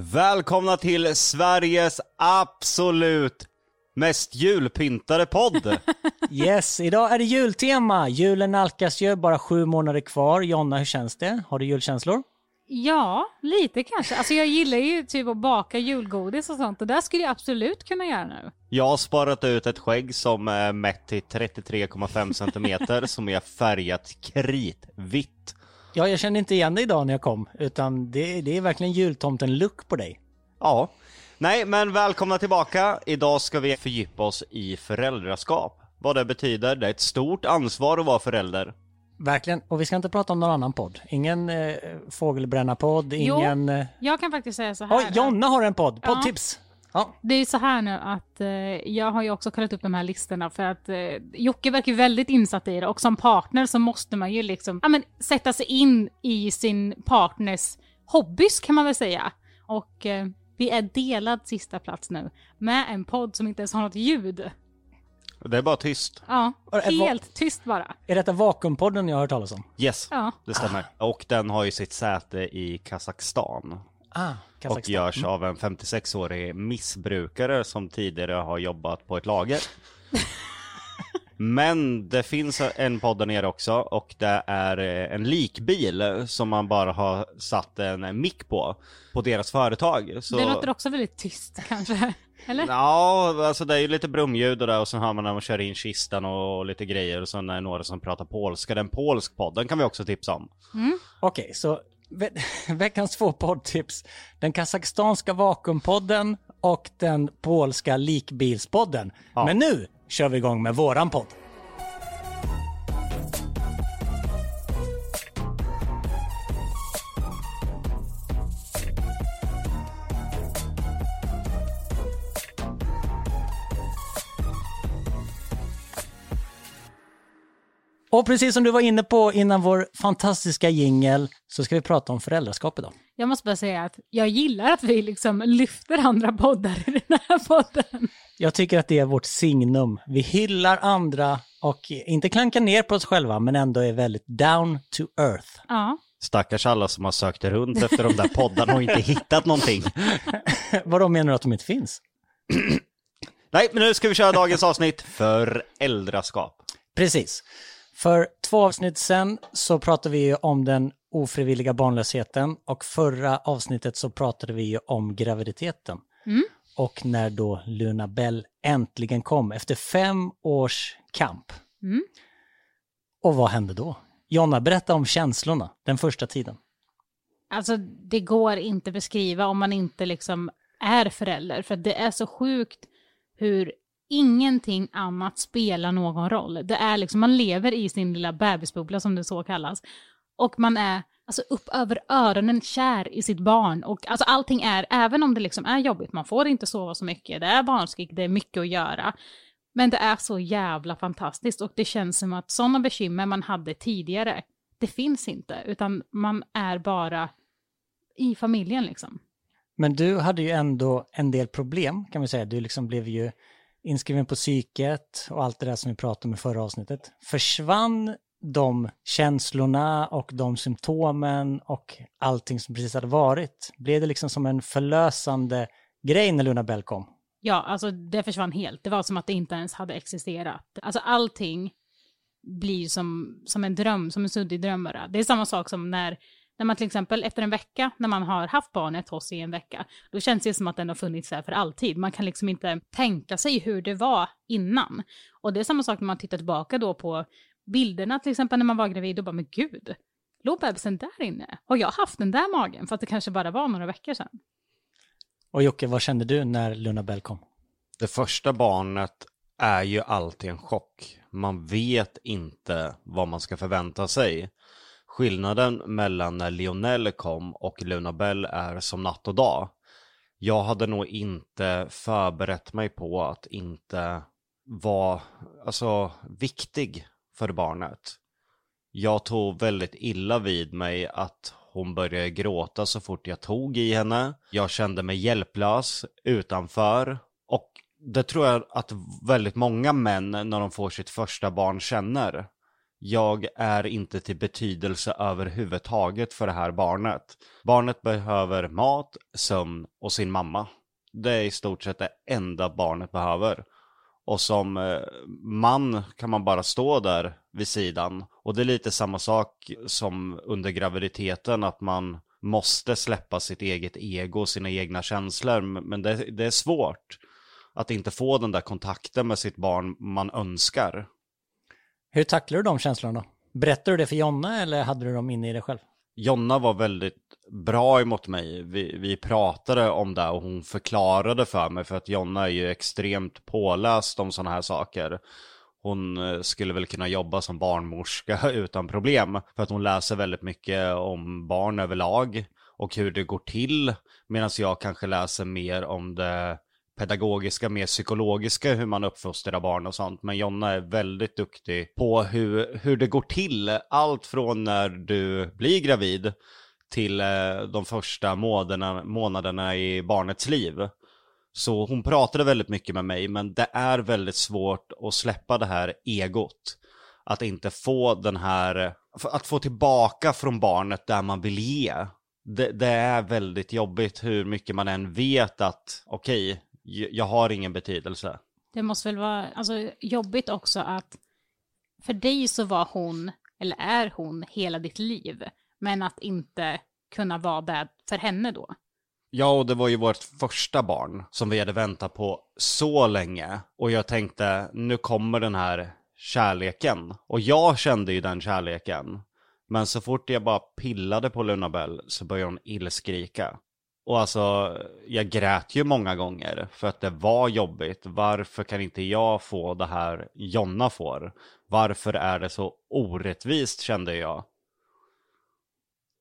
Välkomna till Sveriges absolut mest julpyntade podd. Yes, idag är det jultema. Julen nalkas ju, bara sju månader kvar. Jonna, hur känns det? Har du julkänslor? Ja, lite kanske. Alltså jag gillar ju typ att baka julgodis och sånt och det skulle jag absolut kunna göra nu. Jag har sparat ut ett skägg som är mätt till 33,5 centimeter som är färgat kritvitt. Ja, jag kände inte igen dig idag när jag kom, utan det, det är verkligen jultomten-look på dig. Ja. Nej, men välkomna tillbaka. Idag ska vi fördjupa oss i föräldraskap. Vad det betyder. Det är ett stort ansvar att vara förälder. Verkligen, och vi ska inte prata om någon annan podd. Ingen eh, fågelbränna-podd, ingen... Eh... Jag kan faktiskt säga så här. Oj, Jonna har en podd! Poddtips! Ja. Det är så här nu att eh, jag har ju också kollat upp de här listorna för att eh, Jocke verkar väldigt insatt i det och som partner så måste man ju liksom ja, men, sätta sig in i sin partners hobbys kan man väl säga. Och eh, vi är delad sista plats nu med en podd som inte ens har något ljud. Det är bara tyst. Ja, helt tyst bara. Är detta Vakuumpodden jag har hört talas om? Yes, Ja. det stämmer. Och den har ju sitt säte i Kazakstan. Ah, Och görs av en 56-årig missbrukare som tidigare har jobbat på ett lager. Men det finns en podd där nere också och det är eh, en likbil som man bara har satt en mick på, på deras företag. Så... Det låter också väldigt tyst kanske. Eller? Ja, alltså det är ju lite brumljud och där och sen hör man när man kör in kistan och lite grejer och sen är det några som pratar polska. Den polsk podd, den kan vi också tipsa om. Okej, så ve veckans två poddtips. Den kazakstanska Vakuumpodden och den polska likbilspodden. Ja. Men nu kör vi igång med våran podd. Och precis som du var inne på innan vår fantastiska jingel så ska vi prata om föräldraskap idag. Jag måste bara säga att jag gillar att vi liksom lyfter andra poddar i den här podden. Jag tycker att det är vårt signum. Vi hyllar andra och inte klankar ner på oss själva men ändå är väldigt down to earth. Ja. Stackars alla som har sökt runt efter de där poddarna och inte hittat någonting. Vadå menar du att de inte finns? Nej, men nu ska vi köra dagens avsnitt, föräldraskap. Precis. För två avsnitt sen så pratade vi ju om den ofrivilliga barnlösheten och förra avsnittet så pratade vi ju om graviditeten. Mm. Och när då Luna Bell äntligen kom efter fem års kamp. Mm. Och vad hände då? Jonna, berätta om känslorna den första tiden. Alltså det går inte beskriva om man inte liksom är förälder. För det är så sjukt hur ingenting annat spelar någon roll. Det är liksom, man lever i sin lilla bebisbubbla som det så kallas. Och man är alltså upp över öronen kär i sitt barn. Och alltså allting är, även om det liksom är jobbigt, man får inte sova så mycket, det är barnskrik, det är mycket att göra. Men det är så jävla fantastiskt och det känns som att sådana bekymmer man hade tidigare, det finns inte, utan man är bara i familjen liksom. Men du hade ju ändå en del problem kan vi säga. Du liksom blev ju inskriven på psyket och allt det där som vi pratade om i förra avsnittet. Försvann de känslorna och de symptomen och allting som precis hade varit? Blev det liksom som en förlösande grej när Luna Bell kom? Ja, alltså det försvann helt. Det var som att det inte ens hade existerat. Alltså allting blir som, som en dröm, som en suddig dröm bara. Det är samma sak som när, när man till exempel efter en vecka, när man har haft barnet hos i en vecka, då känns det som att den har funnits där för alltid. Man kan liksom inte tänka sig hur det var innan. Och det är samma sak när man tittar tillbaka då på bilderna, till exempel när man var gravid och bara, men gud, låg bebisen där inne? Har jag haft den där magen? För att det kanske bara var några veckor sedan. Och Jocke, vad kände du när Luna Bell kom? Det första barnet är ju alltid en chock. Man vet inte vad man ska förvänta sig. Skillnaden mellan när Lionel kom och Luna Bell är som natt och dag. Jag hade nog inte förberett mig på att inte vara alltså, viktig för barnet. Jag tog väldigt illa vid mig att hon började gråta så fort jag tog i henne. Jag kände mig hjälplös utanför. Och det tror jag att väldigt många män när de får sitt första barn känner jag är inte till betydelse överhuvudtaget för det här barnet. Barnet behöver mat, sömn och sin mamma. Det är i stort sett det enda barnet behöver. Och som eh, man kan man bara stå där vid sidan. Och det är lite samma sak som under graviditeten, att man måste släppa sitt eget ego, sina egna känslor. Men det, det är svårt att inte få den där kontakten med sitt barn man önskar. Hur tacklar du de känslorna då? Berättar du det för Jonna eller hade du dem inne i dig själv? Jonna var väldigt bra emot mig. Vi, vi pratade om det och hon förklarade för mig för att Jonna är ju extremt påläst om sådana här saker. Hon eh, skulle väl kunna jobba som barnmorska utan problem för att hon läser väldigt mycket om barn överlag och hur det går till medan jag kanske läser mer om det pedagogiska, mer psykologiska, hur man uppfostrar barn och sånt. Men Jonna är väldigt duktig på hur, hur det går till. Allt från när du blir gravid till eh, de första månaderna, månaderna i barnets liv. Så hon pratade väldigt mycket med mig, men det är väldigt svårt att släppa det här egot. Att inte få den här, att få tillbaka från barnet där man vill ge. Det, det är väldigt jobbigt hur mycket man än vet att, okej, okay, jag har ingen betydelse. Det måste väl vara alltså, jobbigt också att för dig så var hon, eller är hon, hela ditt liv. Men att inte kunna vara där för henne då. Ja, och det var ju vårt första barn som vi hade väntat på så länge. Och jag tänkte, nu kommer den här kärleken. Och jag kände ju den kärleken. Men så fort jag bara pillade på Lunabell så började hon illskrika. Och alltså, jag grät ju många gånger för att det var jobbigt. Varför kan inte jag få det här Jonna får? Varför är det så orättvist kände jag.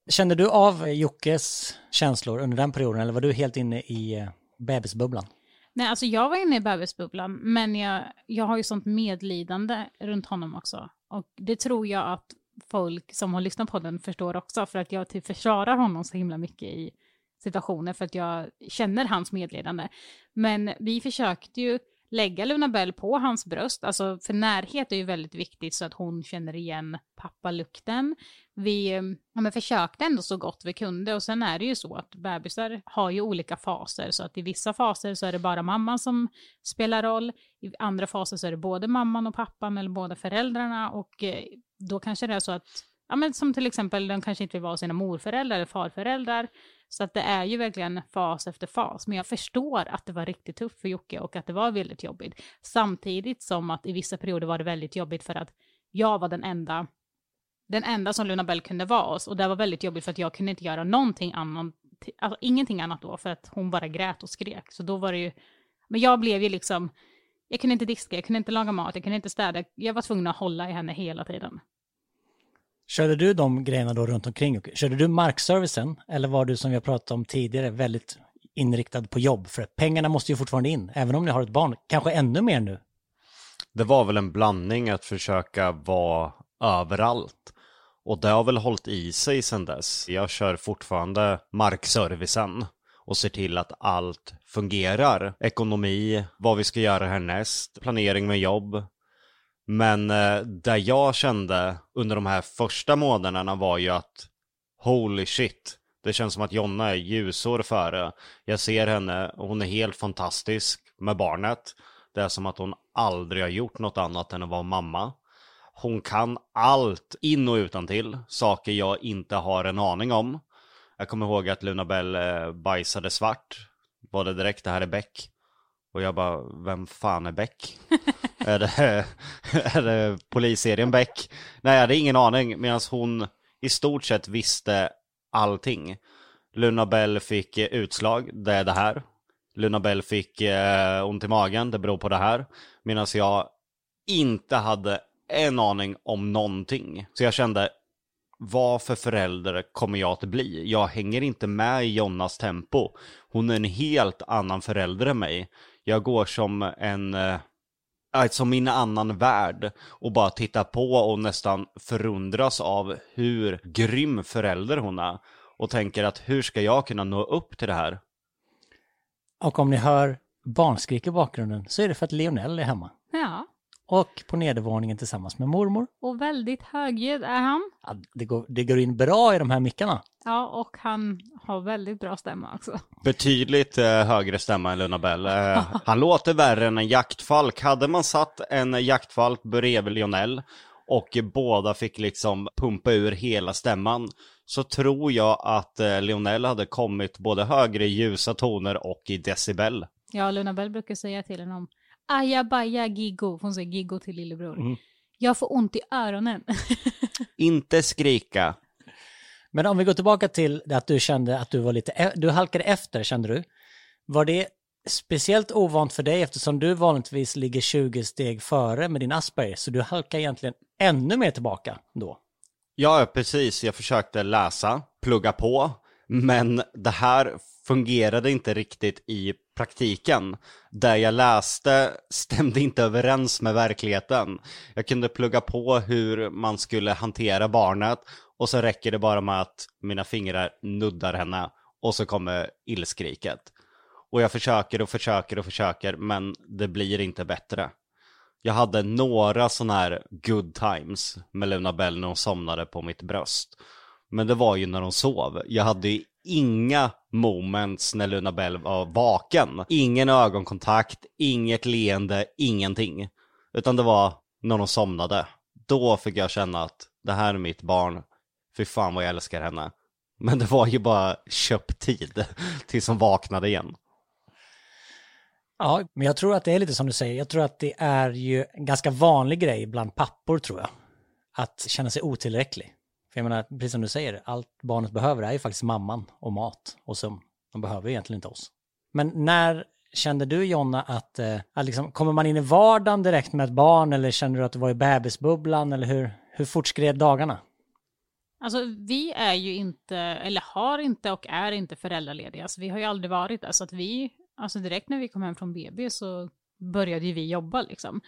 Kände du av Jockes känslor under den perioden eller var du helt inne i eh, bebisbubblan? Nej, alltså jag var inne i bebisbubblan, men jag, jag har ju sånt medlidande runt honom också. Och det tror jag att folk som har lyssnat på den förstår också, för att jag typ försvarar honom så himla mycket i situationer för att jag känner hans medledande. Men vi försökte ju lägga Luna Bell på hans bröst, alltså för närhet är ju väldigt viktigt så att hon känner igen pappalukten. Vi mm, ja, men försökte ändå så gott vi kunde och sen är det ju så att bebisar har ju olika faser så att i vissa faser så är det bara mamman som spelar roll, i andra faser så är det både mamman och pappan eller båda föräldrarna och eh, då kanske det är så att Ja, men som till exempel, de kanske inte vill vara sina morföräldrar eller farföräldrar. Så att det är ju verkligen fas efter fas. Men jag förstår att det var riktigt tufft för Jocke och att det var väldigt jobbigt. Samtidigt som att i vissa perioder var det väldigt jobbigt för att jag var den enda, den enda som Luna Bell kunde vara oss. Och det var väldigt jobbigt för att jag kunde inte göra någonting annat, alltså ingenting annat då, för att hon bara grät och skrek. Så då var det ju, men jag blev ju liksom, jag kunde inte diska, jag kunde inte laga mat, jag kunde inte städa. Jag var tvungen att hålla i henne hela tiden. Körde du de grejerna då runt omkring? Körde du markservicen eller var du som vi har pratat om tidigare väldigt inriktad på jobb? För pengarna måste ju fortfarande in, även om ni har ett barn, kanske ännu mer nu. Det var väl en blandning att försöka vara överallt. Och det har väl hållit i sig sedan dess. Jag kör fortfarande markservicen och ser till att allt fungerar. Ekonomi, vad vi ska göra härnäst, planering med jobb, men eh, det jag kände under de här första månaderna var ju att holy shit, det känns som att Jonna är ljusår före. Jag ser henne, och hon är helt fantastisk med barnet. Det är som att hon aldrig har gjort något annat än att vara mamma. Hon kan allt in och utan till, saker jag inte har en aning om. Jag kommer ihåg att Luna Bell eh, bajsade svart. Var det direkt, det här är Beck. Och jag bara, vem fan är Beck? är, det, är det polisserien Beck? Nej, jag hade ingen aning. Medan hon i stort sett visste allting. Luna Bell fick eh, utslag, det är det här. Luna Bell fick eh, ont i magen, det beror på det här. Medan jag inte hade en aning om någonting. Så jag kände, vad för förälder kommer jag att bli? Jag hänger inte med i Jonnas tempo. Hon är en helt annan förälder än mig. Jag går som en, eh, som min annan värld och bara tittar på och nästan förundras av hur grym förälder hon är. Och tänker att hur ska jag kunna nå upp till det här? Och om ni hör barnskrik i bakgrunden så är det för att Lionel är hemma. Ja. och på nedervåningen tillsammans med mormor. Och väldigt högljudd är han. Ja, det, går, det går in bra i de här mickarna. Ja, och han har väldigt bra stämma också. Betydligt eh, högre stämma än Luna Bell. Eh, han låter värre än en jaktfalk. Hade man satt en jaktfalk bredvid Lionel och båda fick liksom pumpa ur hela stämman så tror jag att eh, Lionel hade kommit både högre i ljusa toner och i decibel. Ja, Luna Bell brukar säga till honom ajabaja giggo, hon säger giggo till lillebror. Jag får ont i öronen. Inte skrika. Men om vi går tillbaka till att du kände att du var lite, e- du halkade efter kände du. Var det speciellt ovant för dig eftersom du vanligtvis ligger 20 steg före med din Asperger så du halkar egentligen ännu mer tillbaka då? Ja, precis. Jag försökte läsa, plugga på, men det här fungerade inte riktigt i praktiken. Det jag läste stämde inte överens med verkligheten. Jag kunde plugga på hur man skulle hantera barnet och så räcker det bara med att mina fingrar nuddar henne och så kommer illskriket. Och jag försöker och försöker och försöker men det blir inte bättre. Jag hade några sådana här good times med Luna Bell när hon somnade på mitt bröst. Men det var ju när hon sov. Jag hade ju inga moments när Luna Bell var vaken. Ingen ögonkontakt, inget leende, ingenting. Utan det var när hon somnade. Då fick jag känna att det här är mitt barn. Fy fan vad jag älskar henne. Men det var ju bara köpt tid tills hon vaknade igen. Ja, men jag tror att det är lite som du säger. Jag tror att det är ju en ganska vanlig grej bland pappor tror jag. Att känna sig otillräcklig. För jag menar, precis som du säger, allt barnet behöver är ju faktiskt mamman och mat och sömn. De behöver ju egentligen inte oss. Men när kände du Jonna att, eh, att liksom, kommer man in i vardagen direkt med ett barn eller kände du att du var i bebisbubblan eller hur, hur fortskred dagarna? Alltså vi är ju inte, eller har inte och är inte föräldralediga, så vi har ju aldrig varit där. Så att vi, alltså direkt när vi kom hem från BB så började ju vi jobba liksom.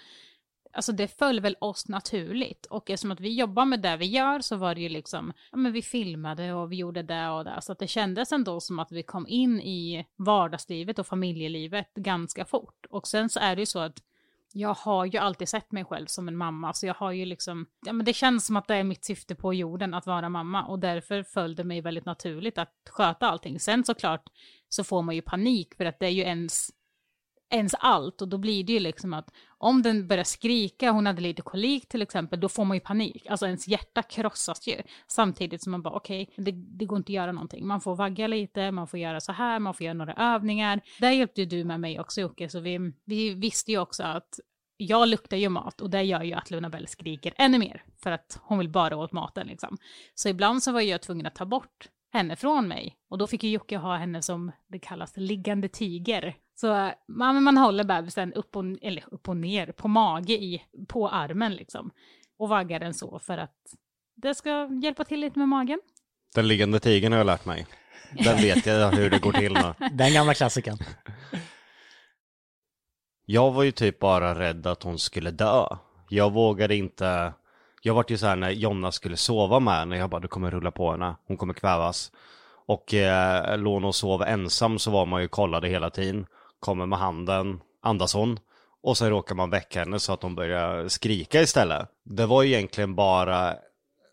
Alltså det föll väl oss naturligt och eftersom att vi jobbar med det vi gör så var det ju liksom, ja men vi filmade och vi gjorde det och det. Så att det kändes ändå som att vi kom in i vardagslivet och familjelivet ganska fort. Och sen så är det ju så att jag har ju alltid sett mig själv som en mamma, så jag har ju liksom, ja men det känns som att det är mitt syfte på jorden att vara mamma och därför föll det mig väldigt naturligt att sköta allting. Sen såklart så får man ju panik för att det är ju ens, ens allt och då blir det ju liksom att om den börjar skrika, hon hade lite kolik till exempel, då får man ju panik. Alltså ens hjärta krossas ju. Samtidigt som man bara okej, okay, det, det går inte att göra någonting. Man får vagga lite, man får göra så här, man får göra några övningar. Där hjälpte ju du med mig också Jocke, så vi, vi visste ju också att jag luktar ju mat och det gör ju att Luna Bell skriker ännu mer för att hon vill bara åt maten liksom. Så ibland så var jag tvungen att ta bort henne från mig och då fick ju Jocke ha henne som det kallas liggande tiger. Så man, man håller bebisen upp och, eller upp och ner på mage i, på armen liksom och vaggar den så för att det ska hjälpa till lite med magen. Den liggande tigern har jag lärt mig. Den vet jag hur det går till nu. Den gamla klassikern. Jag var ju typ bara rädd att hon skulle dö. Jag vågade inte... Jag var ju så här när Jonna skulle sova med henne, jag bara du kommer rulla på henne, hon kommer kvävas. Och eh, låg hon och sov ensam så var man ju kollade hela tiden. Kommer med handen, andas hon? Och sen råkar man väcka henne så att hon börjar skrika istället. Det var ju egentligen bara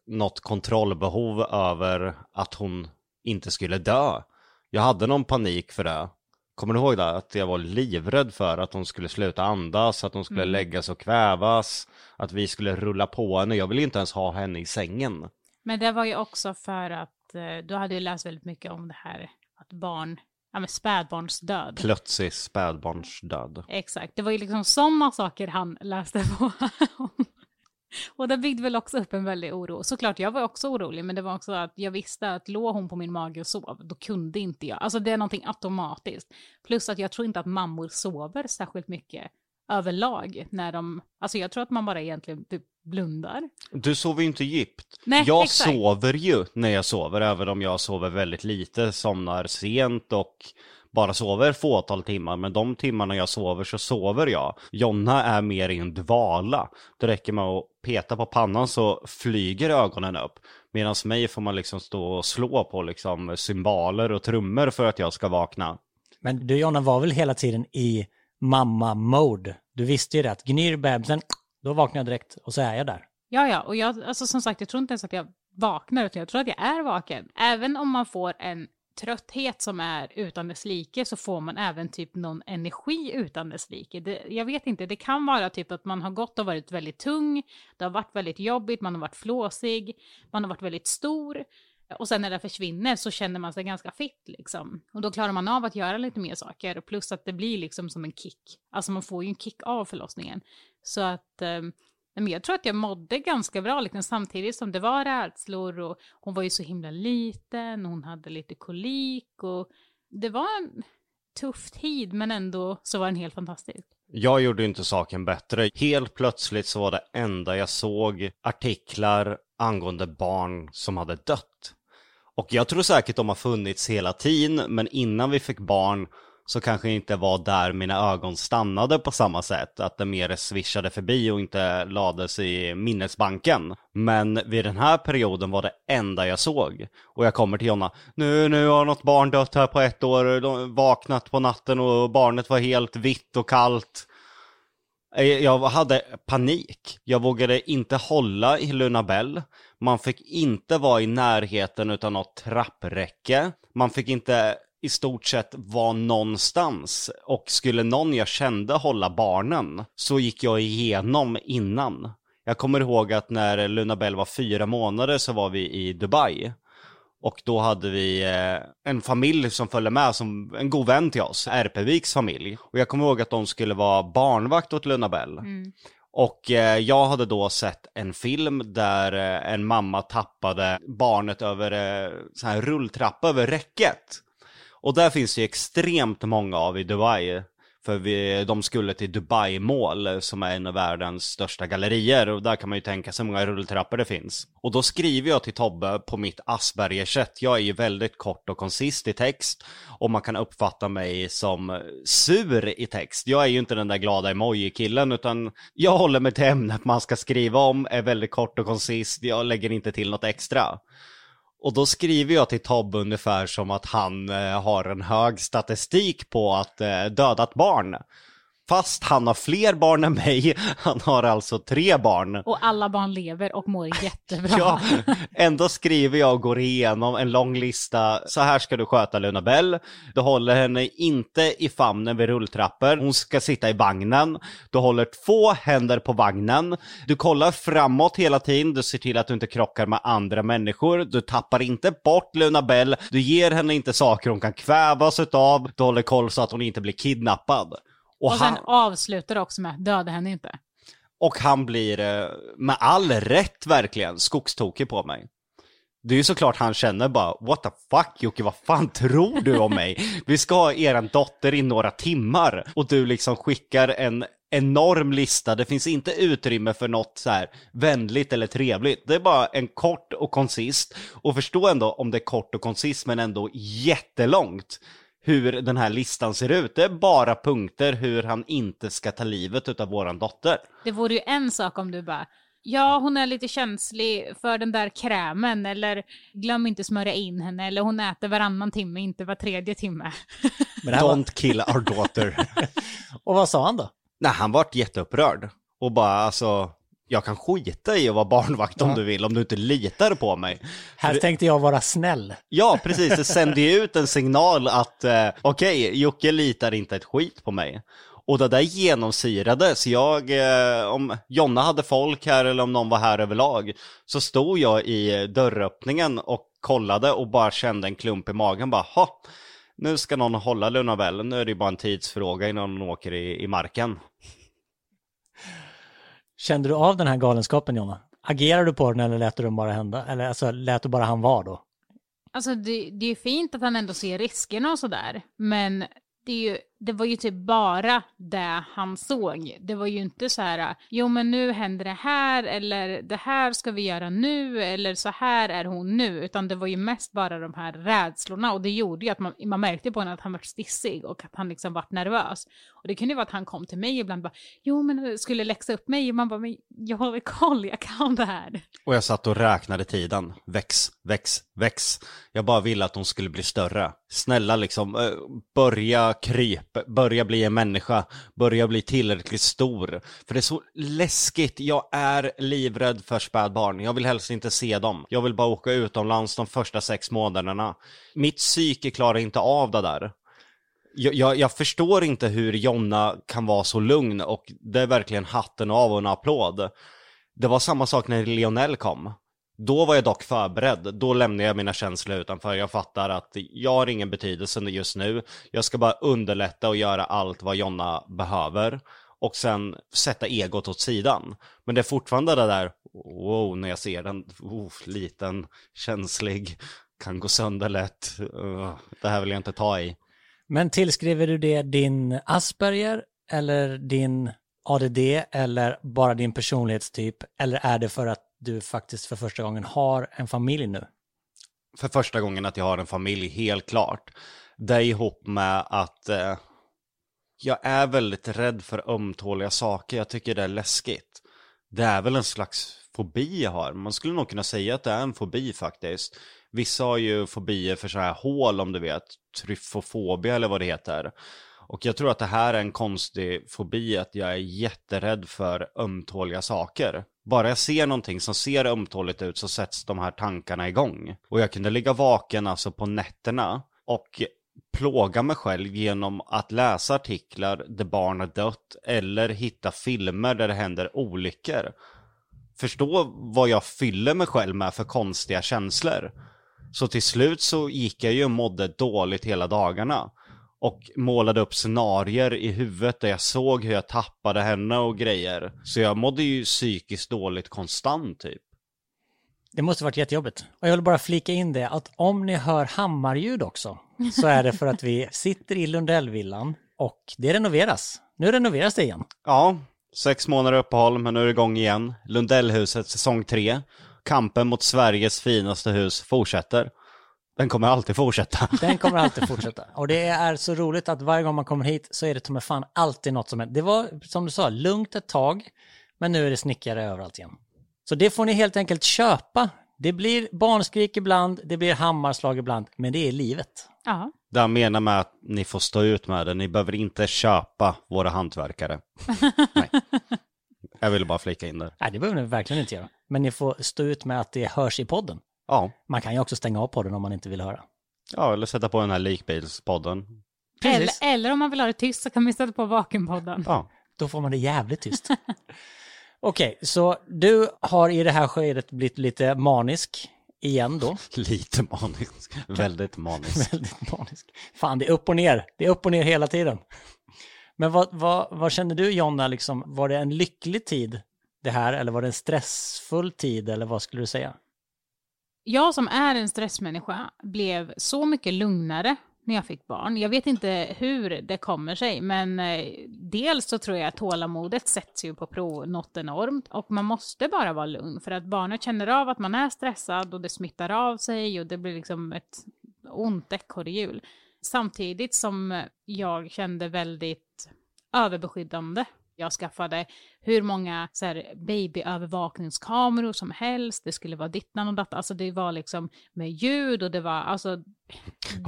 något kontrollbehov över att hon inte skulle dö. Jag hade någon panik för det. Kommer du ihåg det? Att jag var livrädd för att hon skulle sluta andas, att hon skulle Mm. läggas och kvävas, att vi skulle rulla på henne. Jag ville inte ens ha henne i sängen. Men det var ju också för att eh, du hade ju läst väldigt mycket om det här att barn, ja men spädbarnsdöd. Plötslig spädbarnsdöd. Exakt, det var ju liksom sådana saker han läste på. Och det byggde väl också upp en väldig oro. Såklart, jag var också orolig, men det var också att jag visste att låg hon på min mage och sov, då kunde inte jag. Alltså det är någonting automatiskt. Plus att jag tror inte att mammor sover särskilt mycket överlag när de, alltså jag tror att man bara egentligen typ blundar. Du sover ju inte djupt. Nej, jag exakt. sover ju när jag sover, även om jag sover väldigt lite, somnar sent och bara sover fåtal timmar. Men de timmarna jag sover så sover jag. Jonna är mer i en dvala. Det räcker med att peta på pannan så flyger ögonen upp. Medan mig får man liksom stå och slå på liksom cymbaler och trummor för att jag ska vakna. Men du Jonna var väl hela tiden i mamma-mode? Du visste ju det att gnyr bebisen, Då vaknar jag direkt och så är jag där. Ja, ja, och jag, alltså som sagt, jag tror inte ens att jag vaknar, utan jag tror att jag är vaken. Även om man får en trötthet som är utan dess like så får man även typ någon energi utan dess like. Det, jag vet inte, det kan vara typ att man har gått och varit väldigt tung, det har varit väldigt jobbigt, man har varit flåsig, man har varit väldigt stor. Och sen när det försvinner så känner man sig ganska fitt liksom. Och då klarar man av att göra lite mer saker. Plus att det blir liksom som en kick. Alltså man får ju en kick av förlossningen. Så att eh, men jag tror att jag mådde ganska bra liksom, samtidigt som det var rädslor och hon var ju så himla liten, hon hade lite kolik och det var en tuff tid men ändå så var den helt fantastisk. Jag gjorde inte saken bättre. Helt plötsligt så var det enda jag såg artiklar angående barn som hade dött. Och jag tror säkert de har funnits hela tiden, men innan vi fick barn så kanske inte var där mina ögon stannade på samma sätt. Att det mer svischade förbi och inte lades i minnesbanken. Men vid den här perioden var det enda jag såg. Och jag kommer till Jonna, nu, nu har något barn dött här på ett år, de vaknat på natten och barnet var helt vitt och kallt. Eh, jag hade panik. Jag vågade inte hålla i Lunabell. Man fick inte vara i närheten utan något trappräcke. Man fick inte i stort sett var någonstans. Och skulle någon jag kände hålla barnen så gick jag igenom innan. Jag kommer ihåg att när Luna Bell var fyra månader så var vi i Dubai. Och då hade vi eh, en familj som följde med, som en god vän till oss, RP-Viks familj. Och jag kommer ihåg att de skulle vara barnvakt åt Luna Bell. Mm. Och eh, jag hade då sett en film där eh, en mamma tappade barnet över eh, här rulltrappa över räcket. Och där finns det ju extremt många av i Dubai. För vi, de skulle till Dubai Mall som är en av världens största gallerier och där kan man ju tänka sig hur många rulltrappor det finns. Och då skriver jag till Tobbe på mitt Aspergersätt Jag är ju väldigt kort och konsist i text och man kan uppfatta mig som sur i text. Jag är ju inte den där glada emoji-killen utan jag håller mig till ämnet man ska skriva om, är väldigt kort och konsist, jag lägger inte till något extra. Och då skriver jag till Tobbe ungefär som att han eh, har en hög statistik på att eh, dödat barn. Fast han har fler barn än mig, han har alltså tre barn. Och alla barn lever och mår jättebra. ja, ändå skriver jag och går igenom en lång lista. Så här ska du sköta Luna Bell. Du håller henne inte i famnen vid rulltrappor. Hon ska sitta i vagnen. Du håller två händer på vagnen. Du kollar framåt hela tiden. Du ser till att du inte krockar med andra människor. Du tappar inte bort Luna Bell. Du ger henne inte saker hon kan kvävas utav. Du håller koll så att hon inte blir kidnappad. Och, och sen han... avslutar också med döda henne inte. Och han blir eh, med all rätt verkligen skogstokig på mig. Det är ju såklart han känner bara, what the fuck Jocke, vad fan tror du om mig? Vi ska ha eran dotter i några timmar och du liksom skickar en enorm lista, det finns inte utrymme för något så här vänligt eller trevligt. Det är bara en kort och konsist. Och förstå ändå om det är kort och konsist men ändå jättelångt hur den här listan ser ut. Det är bara punkter hur han inte ska ta livet av våran dotter. Det vore ju en sak om du bara Ja, hon är lite känslig för den där krämen eller glöm inte smörja in henne eller hon äter varannan timme, inte var tredje timme. Don't kill our daughter. och vad sa han då? Nej, han vart jätteupprörd. Och bara alltså, jag kan skita i att vara barnvakt om ja. du vill, om du inte litar på mig. Här För... tänkte jag vara snäll. Ja, precis. Det sände ju ut en signal att eh, okej, okay, Jocke litar inte ett skit på mig. Och det där genomsyrade, så jag, eh, om Jonna hade folk här eller om någon var här överlag, så stod jag i dörröppningen och kollade och bara kände en klump i magen bara, ha, nu ska någon hålla Lunabell, nu är det ju bara en tidsfråga innan hon åker i, i marken. Kände du av den här galenskapen Jonna? Agerade du på den eller lät du den bara hända? Eller alltså, lät du bara han vara då? Alltså det, det är fint att han ändå ser riskerna och sådär, men det, är ju, det, var ju typ bara det han såg. Det var ju inte så här, jo men nu händer det här, eller det här ska vi göra nu, eller så här är hon nu, utan det var ju mest bara de här rädslorna och det gjorde ju att man, man märkte på honom att han var stissig och att han liksom vart nervös. Och det kunde ju vara att han kom till mig ibland och bara, jo men skulle läxa upp mig, och man bara, men jag har koll, jag kan det här. Och jag satt och räknade tiden, väx, väx, väx. Jag bara ville att hon skulle bli större snälla liksom, eh, börja kryp, börja bli en människa, börja bli tillräckligt stor. För det är så läskigt, jag är livrädd för spädbarn, jag vill helst inte se dem. Jag vill bara åka utomlands de första sex månaderna. Mitt psyke klarar inte av det där. Jag, jag, jag, förstår inte hur Jonna kan vara så lugn och det är verkligen hatten av och en applåd. Det var samma sak när Lionel kom. Då var jag dock förberedd. Då lämnade jag mina känslor utanför. Jag fattar att jag har ingen betydelse just nu. Jag ska bara underlätta och göra allt vad Jonna behöver. Och sen sätta egot åt sidan. Men det är fortfarande det där, wow, när jag ser den, oh, liten, känslig, kan gå sönder lätt. Uh, det här vill jag inte ta i. Men tillskriver du det din Asperger eller din ADD eller bara din personlighetstyp? Eller är det för att du faktiskt för första gången har en familj nu? För första gången att jag har en familj, helt klart. Det är ihop med att eh, jag är väldigt rädd för ömtåliga saker. Jag tycker det är läskigt. Det är väl en slags fobi jag har. Man skulle nog kunna säga att det är en fobi faktiskt. Vissa har ju fobier för så här hål om du vet, tryfofobia eller vad det heter. Och jag tror att det här är en konstig fobi, att jag är jätterädd för ömtåliga saker. Bara jag ser någonting som ser ömtåligt ut så sätts de här tankarna igång. Och jag kunde ligga vaken alltså på nätterna och plåga mig själv genom att läsa artiklar där barn har dött eller hitta filmer där det händer olyckor. Förstå vad jag fyller mig själv med för konstiga känslor. Så till slut så gick jag ju och mådde dåligt hela dagarna. Och målade upp scenarier i huvudet där jag såg hur jag tappade henne och grejer. Så jag mådde ju psykiskt dåligt konstant typ. Det måste varit jättejobbigt. Och jag vill bara flika in det att om ni hör hammarljud också så är det för att vi sitter i Lundellvillan och det renoveras. Nu renoveras det igen. Ja, sex månader uppehåll men nu är det igång igen. Lundellhuset säsong tre kampen mot Sveriges finaste hus fortsätter. Den kommer alltid fortsätta. Den kommer alltid fortsätta. Och det är så roligt att varje gång man kommer hit så är det med fan alltid något som händer. Det var, som du sa, lugnt ett tag, men nu är det snickare överallt igen. Så det får ni helt enkelt köpa. Det blir barnskrik ibland, det blir hammarslag ibland, men det är livet. Ja. Det jag menar med att ni får stå ut med det, ni behöver inte köpa våra hantverkare. Nej. Jag ville bara flika in där. Nej, det behöver ni verkligen inte göra. Men ni får stå ut med att det hörs i podden. Ja. Man kan ju också stänga av podden om man inte vill höra. Ja, eller sätta på den här likbilspodden. Eller, eller om man vill ha det tyst så kan man sätta på Vakenpodden. Ja. Då får man det jävligt tyst. Okej, okay, så du har i det här skedet blivit lite manisk igen då. Lite manisk. Väldigt manisk. Väldigt manisk. Fan, det är upp och ner. Det är upp och ner hela tiden. Men vad, vad, vad känner du Jonna, liksom, var det en lycklig tid det här eller var det en stressfull tid eller vad skulle du säga? Jag som är en stressmänniska blev så mycket lugnare när jag fick barn. Jag vet inte hur det kommer sig, men eh, dels så tror jag att tålamodet sätts ju på prov något enormt och man måste bara vara lugn för att barnet känner av att man är stressad och det smittar av sig och det blir liksom ett ont ekorrhjul. Samtidigt som jag kände väldigt överbeskyddande. Jag skaffade hur många så här, babyövervakningskameror som helst. Det skulle vara dittan och datta. Alltså det var liksom med ljud och det var alltså...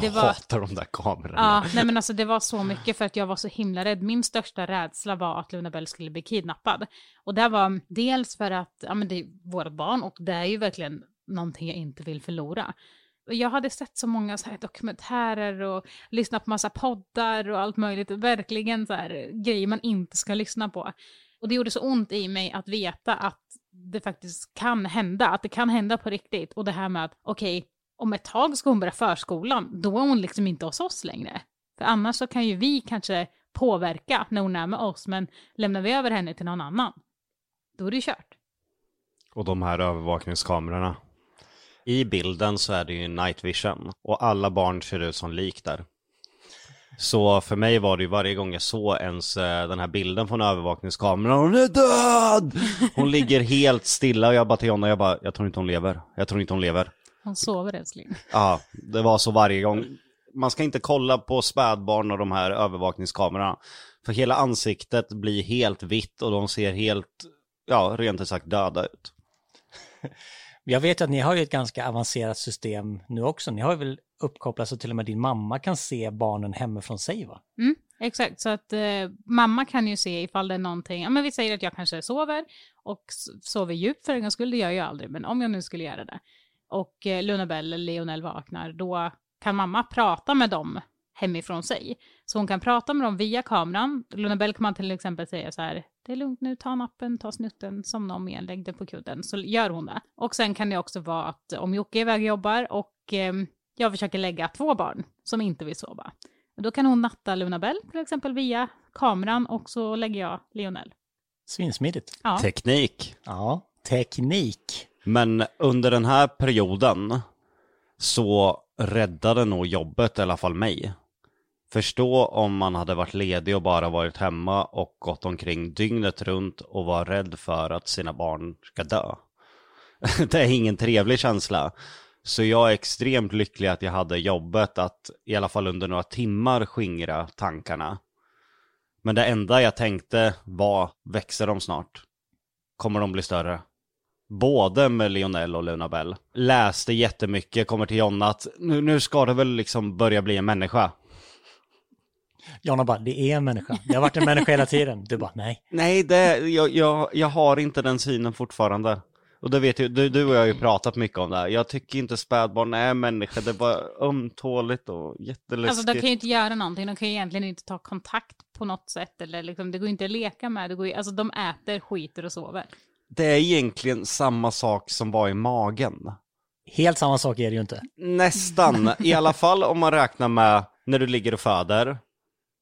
Det var... Jag hatar de där kamerorna. Ja, nej men alltså det var så mycket för att jag var så himla rädd. Min största rädsla var att Luna Bell skulle bli kidnappad. Och det var dels för att, ja men det är vårt barn och det är ju verkligen någonting jag inte vill förlora jag hade sett så många så här dokumentärer och lyssnat på massa poddar och allt möjligt. Verkligen så här eh, grejer man inte ska lyssna på. Och det gjorde så ont i mig att veta att det faktiskt kan hända, att det kan hända på riktigt. Och det här med att, okej, okay, om ett tag ska hon börja förskolan, då är hon liksom inte hos oss längre. För annars så kan ju vi kanske påverka när hon är med oss, men lämnar vi över henne till någon annan, då är det ju kört. Och de här övervakningskamerorna, i bilden så är det ju night vision och alla barn ser ut som lik där. Så för mig var det ju varje gång jag såg ens eh, den här bilden från övervakningskameran, hon är död! Hon ligger helt stilla och jag bara till Jonna, jag bara, jag tror inte hon lever. Jag tror inte hon lever. Hon sover älskling. Ja, det var så varje gång. Man ska inte kolla på spädbarn och de här övervakningskamerorna. För hela ansiktet blir helt vitt och de ser helt, ja, rent ut sagt döda ut. Jag vet att ni har ju ett ganska avancerat system nu också. Ni har ju väl uppkopplat så till och med din mamma kan se barnen hemifrån sig va? Mm, exakt, så att eh, mamma kan ju se ifall det är någonting, ja men vi säger att jag kanske sover och sover djupt för en gångs skull, det gör jag aldrig, men om jag nu skulle göra det och eh, Lunabelle eller Lionel vaknar, då kan mamma prata med dem hemifrån sig. Så hon kan prata med dem via kameran. Lunabelle kan man till exempel säga så här, det är lugnt nu, ta nappen, ta snutten, somna om igen, lägg dig på kudden, så gör hon det. Och sen kan det också vara att om Jocke är iväg och jobbar och ehm, jag försöker lägga två barn som inte vill sova, då kan hon natta Lunabelle till exempel via kameran och så lägger jag Lionel. Svinsmidigt. Ja, Teknik. Ja, teknik. Men under den här perioden så räddade nog jobbet i alla fall mig. Förstå om man hade varit ledig och bara varit hemma och gått omkring dygnet runt och var rädd för att sina barn ska dö. Det är ingen trevlig känsla. Så jag är extremt lycklig att jag hade jobbet att i alla fall under några timmar skingra tankarna. Men det enda jag tänkte var, växer de snart? Kommer de bli större? Både med Lionel och Luna Bell. Läste jättemycket, kommer till Jonna att nu, nu ska det väl liksom börja bli en människa. Jonna bara, det är en människa. Det har varit en människa hela tiden. Du bara, nej. Nej, det, jag, jag, jag har inte den synen fortfarande. Och det vet ju, du, du och jag har ju pratat mycket om det här. Jag tycker inte spädbarn är människa, det är bara ömtåligt och jätteläskigt. alltså de kan ju inte göra någonting, de kan ju egentligen inte ta kontakt på något sätt eller liksom, det går inte att leka med, det går ju, alltså de äter, skiter och sover. Det är egentligen samma sak som var i magen. Helt samma sak är det ju inte. Nästan, i alla fall om man räknar med när du ligger och föder.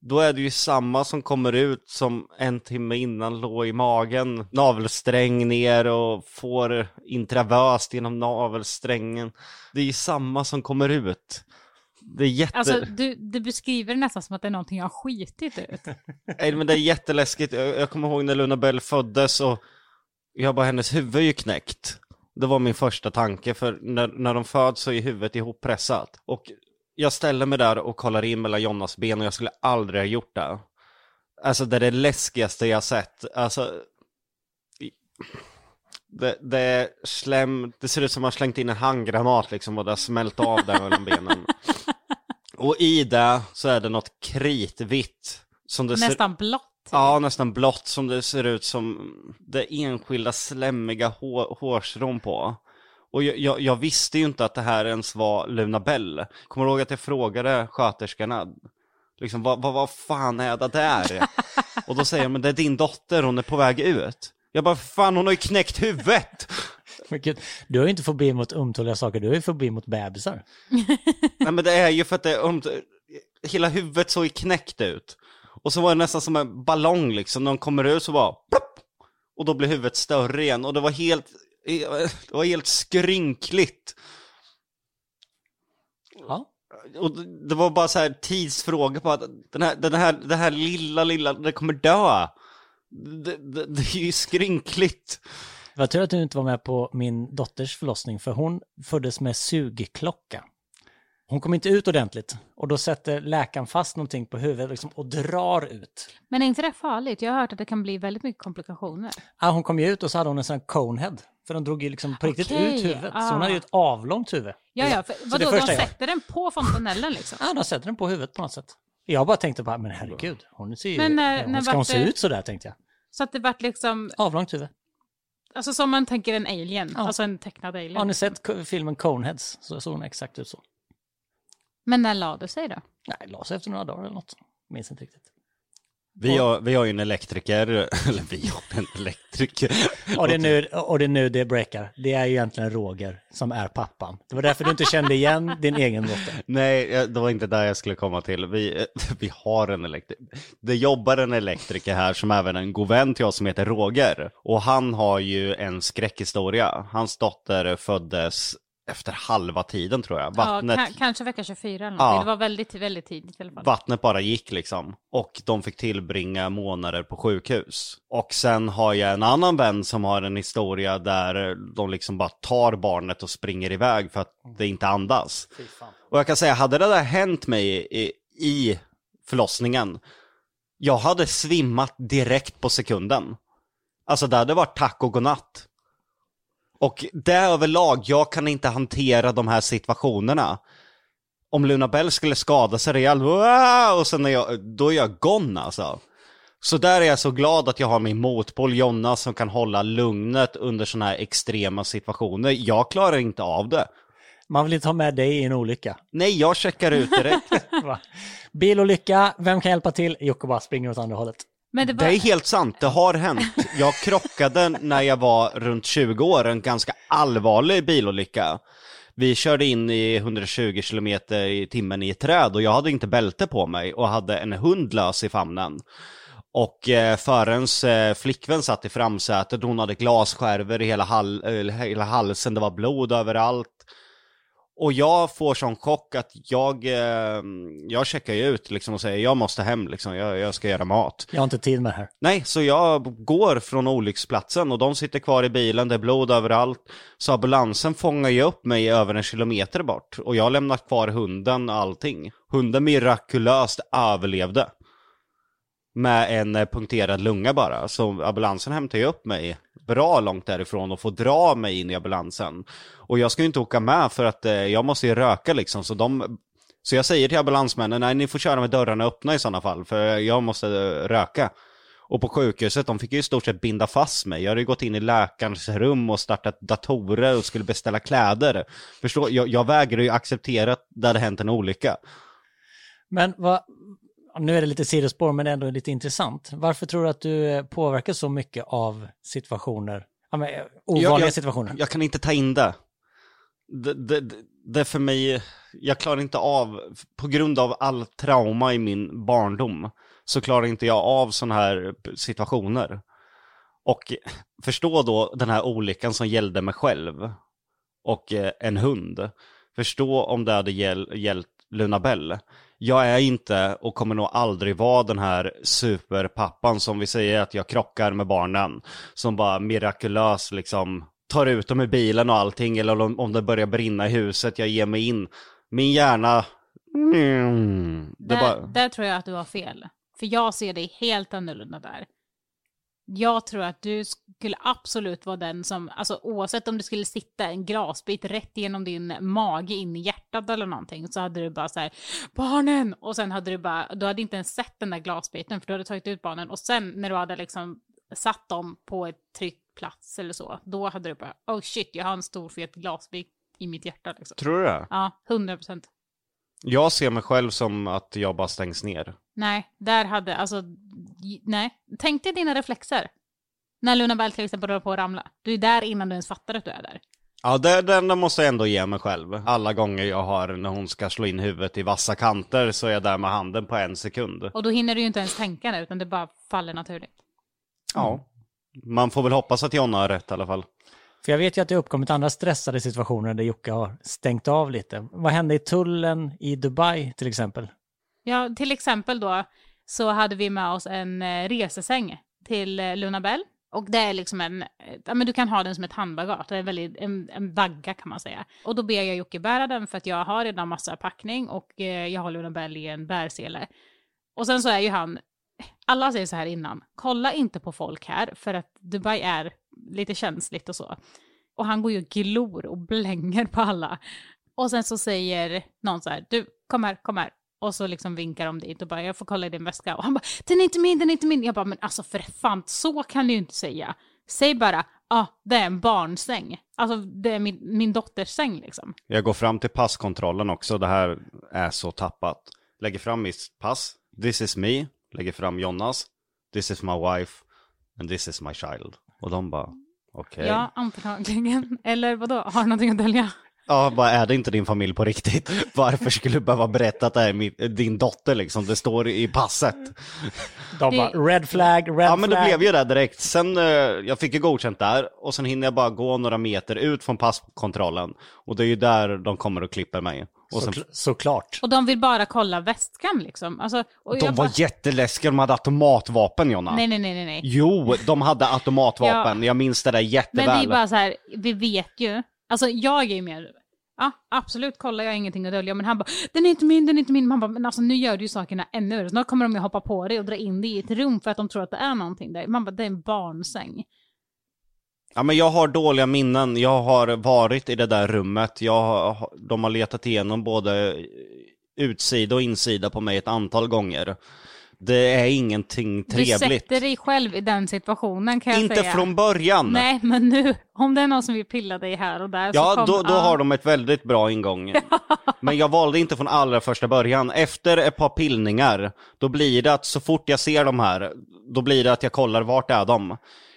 Då är det ju samma som kommer ut som en timme innan låg i magen. Navelsträng ner och får intravöst genom navelsträngen. Det är ju samma som kommer ut. Det är jätte... Alltså du, du beskriver det nästan som att det är någonting jag har skitit ut. Nej, men det är jätteläskigt. Jag, jag kommer ihåg när Luna Bell föddes och jag bara, hennes huvud är ju knäckt. Det var min första tanke, för när, när de föds så är huvudet ihoppressat. Och jag ställer mig där och kollar in mellan Jonas ben och jag skulle aldrig ha gjort det. Alltså det är det läskigaste jag sett. Alltså... Det, det är slem, det ser ut som att man slängt in en handgranat liksom och det har smält av där mellan benen. Och i det så är det något kritvitt. Som det ser Nästan blått. Ja, nästan blått som det ser ut som det enskilda slemmiga hår, hårstrån på. Och jag, jag, jag visste ju inte att det här ens var Luna Bell. Kommer du ihåg att jag frågade sköterskorna, liksom vad, vad, vad fan är det där? Och då säger de, men det är din dotter, hon är på väg ut. Jag bara, fan hon har ju knäckt huvudet! Du har ju inte fobi mot ömtåliga saker, du har ju fobi mot bebisar. Nej men det är ju för att det är ömt... Hela huvudet såg ju knäckt ut. Och så var det nästan som en ballong liksom, när de kommer ut så bara plopp! Och då blir huvudet större igen och det var helt, det var helt skrynkligt. Ja. Och det var bara så här tidsfråga på att den här, den här, det här lilla, lilla, det kommer dö. Det, det, det är ju skrynkligt. Det var tur att du inte var med på min dotters förlossning, för hon föddes med sugklocka. Hon kom inte ut ordentligt och då sätter läkaren fast någonting på huvudet liksom, och drar ut. Men är inte det farligt? Jag har hört att det kan bli väldigt mycket komplikationer. Ja, hon kom ju ut och så hade hon en sån här conehead. För de drog ju liksom på riktigt Okej, ut huvudet. Så ah. hon hade ju ett avlångt huvud. Ja, ja, för, Så vadå, de första jag- sätter den på fontanellen liksom? Ja, de sätter den på huvudet på något sätt. Jag bara tänkte bara, men herregud, hon ser ju... Men när- hon när ska hon vart se det- ut sådär tänkte jag. Så att det vart liksom, Avlångt huvud. alltså som man tänker en alien, alltså en tecknad alien. Har ni sett ko- filmen Coneheads? Så såg hon exakt ut så. Men när la det sig då? Nej, la sig efter några dagar eller något. Minns inte riktigt. Vi har, vi har ju en elektriker, eller vi har en elektriker. Och det, är nu, och det är nu det breakar. Det är ju egentligen Roger som är pappan. Det var därför du inte kände igen din egen dotter. Nej, eh, det var inte där jag skulle komma till. Vi, eh, vi har en elektriker. Det jobbar en elektriker här som även är en god vän till oss som heter Roger. Och han har ju en skräckhistoria. Hans dotter föddes efter halva tiden tror jag. Vattnet, Ja, ka- kanske vecka 24 eller Ja. någonting. Det var väldigt, väldigt tidigt i alla fall. vattnet bara gick liksom. Och de fick tillbringa månader på sjukhus. Och sen har jag en annan vän som har en historia där de liksom bara tar barnet och springer iväg för att det inte andas. Och jag kan säga, hade det där hänt mig i, i förlossningen, jag hade svimmat direkt på sekunden. Alltså det hade varit tack och godnatt. Och det överlag, jag kan inte hantera de här situationerna. Om Luna Bell skulle skada sig rejält, och sen är jag, då är jag gone alltså. Så där är jag så glad att jag har min motpol Jonna som kan hålla lugnet under sådana här extrema situationer. Jag klarar inte av det. Man vill inte ha med dig i en olycka. Nej, jag checkar ut direkt. Bilolycka, vem kan hjälpa till? Jocke bara springer åt andra hållet. Men det, Det är helt sant, det har hänt. Jag krockade när jag var runt 20 år, en ganska allvarlig bilolycka. Vi körde in i 120 km i timmen i ett träd och jag hade inte bälte på mig och hade en hund lös i famnen. Och eh, förarens eh, flickvän satt i framsätet, hon hade glasskärvor i hela, hal eh, hela halsen, det var blod överallt. Och jag får sån chock att jag, eh, jag checkar ju ut liksom och säger jag måste hem liksom, jag, jag ska göra mat. Jag har inte tid med det här. Nej, så jag går från olycksplatsen och de sitter kvar i bilen, det är blod överallt. Så ambulansen fångar ju upp mig över en kilometer bort och jag har lämnat kvar hunden och allting. Hunden mirakulöst överlevde. Med en eh, punkterad lunga bara, så ambulansen hämtar ju upp mig bra långt därifrån och får dra mig in i ambulansen. Och jag ska ju inte åka med för att eh, jag måste ju röka liksom, så de så jag säger till ambulansmännen, nej ni får köra med dörrarna öppna i sådana fall, för jag måste eh, röka. Och på sjukhuset, de fick ju i stort sett binda fast mig. Jag hade ju gått in i läkarens rum och startat datorer och skulle beställa kläder. Förstå, jag, jag vägrar ju acceptera att det hade hänt en olycka. Men vad, nu är det lite sidospår men ändå lite intressant. Varför tror du att du eh, påverkas så mycket av situationer, ja, men, eh, ovanliga Jag- jag- situationer? Jag kan inte ta in det. Det, det, det- för mig, jag klarar inte av, på grund av all trauma i min barndom, så klarar inte jag av sådana här situationer. Och förstå då den här olyckan som gällde mig själv och eh, en hund. Förstå om det hade gäll, gällt Luna Bell. Jag är inte och kommer nog aldrig vara den här superpappan som vi säger att jag krockar med barnen. Som bara mirakulöst liksom tar ut dem i bilen och allting. Eller om, om det börjar brinna i huset, jag ger mig in. Min hjärna... Mm, det där, bara... där tror jag att du har fel. För jag ser dig helt annorlunda där. Jag tror att du skulle absolut vara den som, alltså oavsett om det skulle sitta en glasbit rätt genom din mage in i hjärtat eller någonting, så hade du bara så här, barnen! Och sen hade du bara, du hade inte ens sett den där glasbiten, för du hade tagit ut barnen. Och sen när du hade liksom satt dem på ett tryggt plats eller så, då hade du bara, oh shit, jag har en stor fet glasbit i mitt hjärta liksom. Tror du det? Ja, hundra procent. Jag ser mig själv som att jag bara stängs ner. Nej, där hade, alltså, nej. Tänk dig dina reflexer. När Luna Bell till exempel håller på att ramla. Du är där innan du ens fattar att du är där. Ja, det- den måste jag ändå ge mig själv. Alla gånger jag har när hon ska slå in huvudet i vassa kanter så är jag där med handen på en sekund. Och då hinner du ju inte ens tänka det, utan det bara faller naturligt. Ja. Man får väl hoppas att Jonna har rätt i alla fall. För jag vet ju att det har uppkommit andra stressade situationer där Jocke har stängt av lite. Vad hände i tullen i Dubai till exempel? Ja, till exempel då så hade vi med oss en eh, resesäng till eh, Lunabell. Och det är liksom en, ja men du kan ha den som ett handbagage, det är väldigt, en, en vagga kan man säga. Och då ber jag Jocke bära den för att jag har redan massa packning och eh, jag har Lunabell i en bärsele. Och sen så är ju han, alla säger så här innan, kolla inte på folk här för att Dubai är lite känsligt och så. Och han går ju och glor och blänger på alla. Och sen så säger någon så här, du kom här, kom här. Och så liksom vinkar de dit och bara, jag får kolla i din väska. Och han bara, den är inte min, den är inte min. Jag bara, men alltså för fan, så kan du ju inte säga. Säg bara, ja, ah, det är en barnsäng. Alltså det är min, min dotters säng liksom. Jag går fram till passkontrollen också, det här är så tappat. Lägger fram mitt pass, this is me, lägger fram Jonnas, this is my wife, and this is my child. Och de bara, okej. Ja, antagligen. Eller vadå, har du någonting att dölja? Ja, bara är det inte din familj på riktigt? Varför skulle du behöva berätta att det är min, din dotter liksom? Det står i passet. De bara, red flag, red Ja, men det flag. blev ju det direkt. Sen, eh, jag fick ju godkänt där och sen hinner jag bara gå några meter ut från passkontrollen. Och det är ju där de kommer och klipper mig. Och sen, Såkl- såklart. Och de vill bara kolla väskan liksom. Alltså, och de jag var bara, jätteläskiga, de hade automatvapen Jonna. Nej, nej, nej, nej, nej. Jo, de hade automatvapen. Jag minns det där jätteväl. Men det är bara så här, vi vet ju. Alltså jag är ju mer, ja absolut kolla jag ingenting att dölja. Men han bara, den är inte min, den är inte min. Man bara, men alltså nu gör du ju sakerna ännu värre. Snart kommer de ju hoppa på dig och dra in dig i ett rum för att de tror att det är någonting där. Man bara, det är en barnsäng. Ja, men jag har dåliga minnen. Jag har varit i det där rummet. Jag de har letat igenom både utsida och insida på mig ett antal gånger. Det är ingenting trevligt. Du sätter dig själv i den situationen kan jag Inte säga. från början. Nej, men nu, om det är någon som vill pilla dig här och där så Ja, kom, då, då har de ett väldigt bra ingång. Men jag valde inte från allra första början. Efter ett par pillningar, då blir det att så fort jag ser de här, då blir det att jag kollar vart är de.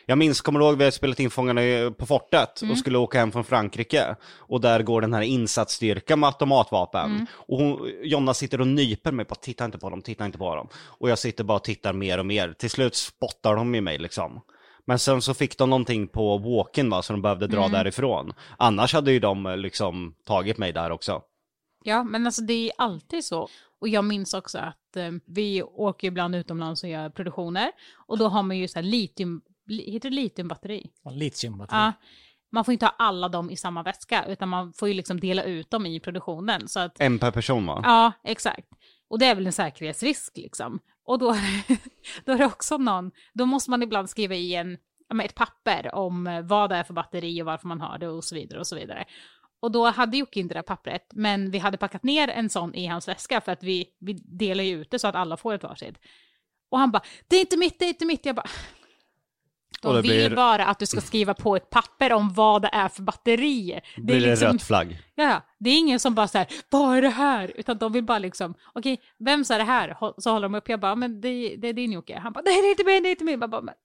Jag minns, kommer du ihåg, vi har spelat in Fångarna på fortet och skulle åka hem från Frankrike. Och där går den här insatsstyrkan med automatvapen. Och hon, Jonna sitter och nyper mig, bara titta inte på dem, titta inte på dem. Och jag sitter bara och tittar mer och mer. Till slut spottar de i mig liksom. Men sen så fick de någonting på walken va, så de behövde dra därifrån. Annars hade ju de eh, liksom tagit mig där också. Ja, men alltså det är alltid så. Och jag minns också att eh, vi åker ibland utomlands och gör produktioner. Och då har man ju så här litium, li, heter det litiumbatteri? Och Litiumbatteri. Ja. Man får inte ha alla dem i samma väska, utan man får ju liksom dela ut dem i produktionen. Så att, En per person va? ja, exakt. Och det är väl en säkerhetsrisk liksom. Och då, då är det också någon, då måste man ibland skriva i en, ja, ett papper om eh, vad det är för batteri och varför man har det och så vidare och så vidare. Och då hade Jocke inte det pappret, men vi hade packat ner en sån i hans väska för att vi, vi delar ju ut det så att alla får ett varsitt. Och han bara, det är inte mitt, det är inte mitt. Jag bara, de vill blir- bara att du ska skriva på ett papper om vad det är för batteri. Det Blir är liksom, rött flagg? Ja, det är ingen som bara så här, vad är det här? Utan de vill bara liksom, okej, vem sa det här? Så håller de upp, jag bara, men det, det är din Jocke. Han bara, nej det är inte min, det är inte min. Jag bara, men,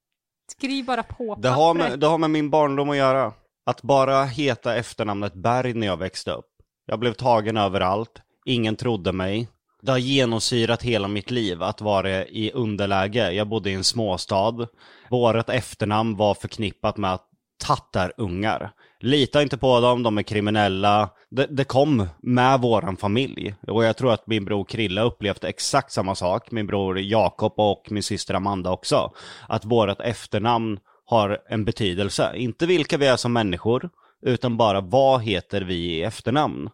skriv bara på Det har, pappret. med, det har med min barndom att göra. Att bara heta efternamnet Berg när jag växte upp. Jag blev tagen överallt, ingen trodde mig. Det har genomsyrat hela mitt liv att vara i underläge. Jag bodde i en småstad. Vårat efternamn var förknippat med att tattarungar. Lita inte på dem, de är kriminella. Det, det kom med våran familj. Och jag tror att min bror Krilla upplevt exakt samma sak. Min bror Jakob och min syster Amanda också. Att vårat efternamn har en betydelse. Inte vilka vi är som människor, utan bara vad heter vi i efternamn.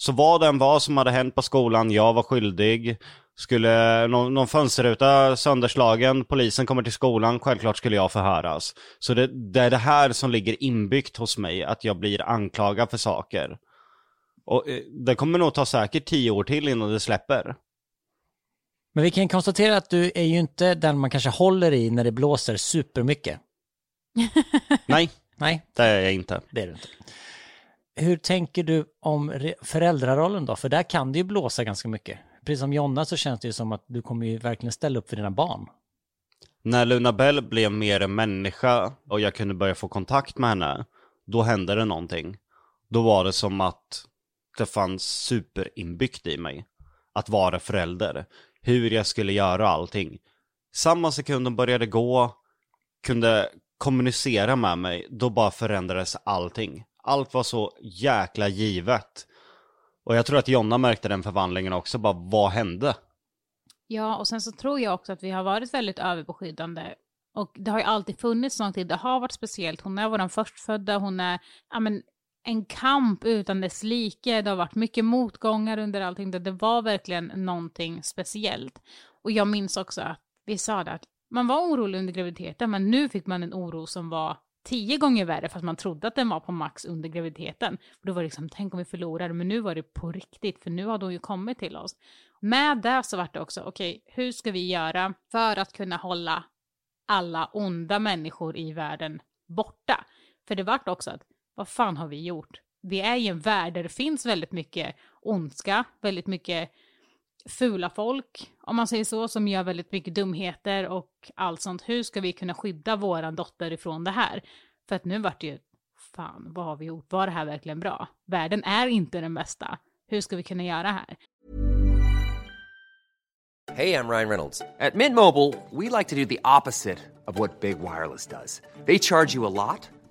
Så vad den var som hade hänt på skolan, jag var skyldig. Skulle någon, någon fönsterruta sönderslagen, polisen kommer till skolan, självklart skulle jag förhöras. Så det, det är det här som ligger inbyggt hos mig, att jag blir anklagad för saker. Och eh, det kommer nog ta säkert tio år till innan det släpper. Men vi kan konstatera att du är ju inte den man kanske håller i när det blåser supermycket. Nej, Nej, det är jag inte. det är du inte. Hur tänker du om föräldrarollen då? För där kan det ju blåsa ganska mycket. Precis som Jonna så känns det ju som att du kommer ju verkligen ställa upp för dina barn. När Luna Bell blev mer en människa och jag kunde börja få kontakt med henne, då hände det någonting. Då var det som att det fanns superinbyggt i mig. Att vara förälder. Hur jag skulle göra allting. Samma sekund hon började gå, kunde kommunicera med mig, då bara förändrades allting. Allt var så jäkla givet. Och jag tror att Jonna märkte den förvandlingen också, bara vad hände? Ja, och sen så tror jag också att vi har varit väldigt överbeskyddande. Och det har ju alltid funnits någonting, det har varit speciellt. Hon är vår förstfödda, hon är ja, men, en kamp utan dess like. Det har varit mycket motgångar under allting. Det, det var verkligen någonting speciellt. Och jag minns också att vi sa det att man var orolig under graviditeten, men nu fick man en oro som var tio gånger värre fast man trodde att den var på max under graviditeten. Då var det liksom, tänk om vi förlorar, men nu var det på riktigt, för nu hade hon ju kommit till oss. Med det så var det också, okej, hur ska vi göra för att kunna hålla alla onda människor i världen borta? För det vart också att, vad fan har vi gjort? Vi är i en värld där det finns väldigt mycket ondska, väldigt mycket fula folk, om man säger så, som gör väldigt mycket dumheter och allt sånt. Hur ska vi kunna skydda våran dotter ifrån det här? För att nu vart det ju, fan, vad har vi gjort? Var det här verkligen bra? Världen är inte den bästa. Hur ska vi kunna göra här? Hej, jag Ryan Reynolds. På Mint Mobile, we like to do the opposite of what Big Wireless does. They charge you a lot,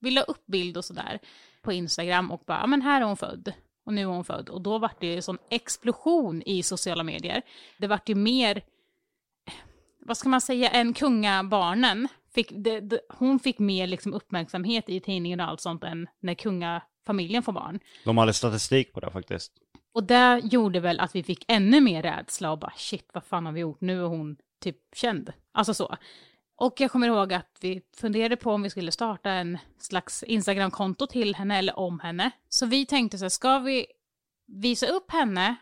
vi la upp bild och sådär på Instagram och bara, ja men här är hon född. Och nu är hon född. Och då var det en sån explosion i sociala medier. Det vart ju mer, vad ska man säga, än kungabarnen. Fick, det, det, hon fick mer liksom uppmärksamhet i tidningen och allt sånt än när kungafamiljen får barn. De hade statistik på det faktiskt. Och det gjorde väl att vi fick ännu mer rädsla och bara shit, vad fan har vi gjort? Nu är hon typ känd. Alltså så. Och jag kommer ihåg att vi funderade på om vi skulle starta en slags Instagram-konto till henne eller om henne. Så vi tänkte så här, ska vi visa upp henne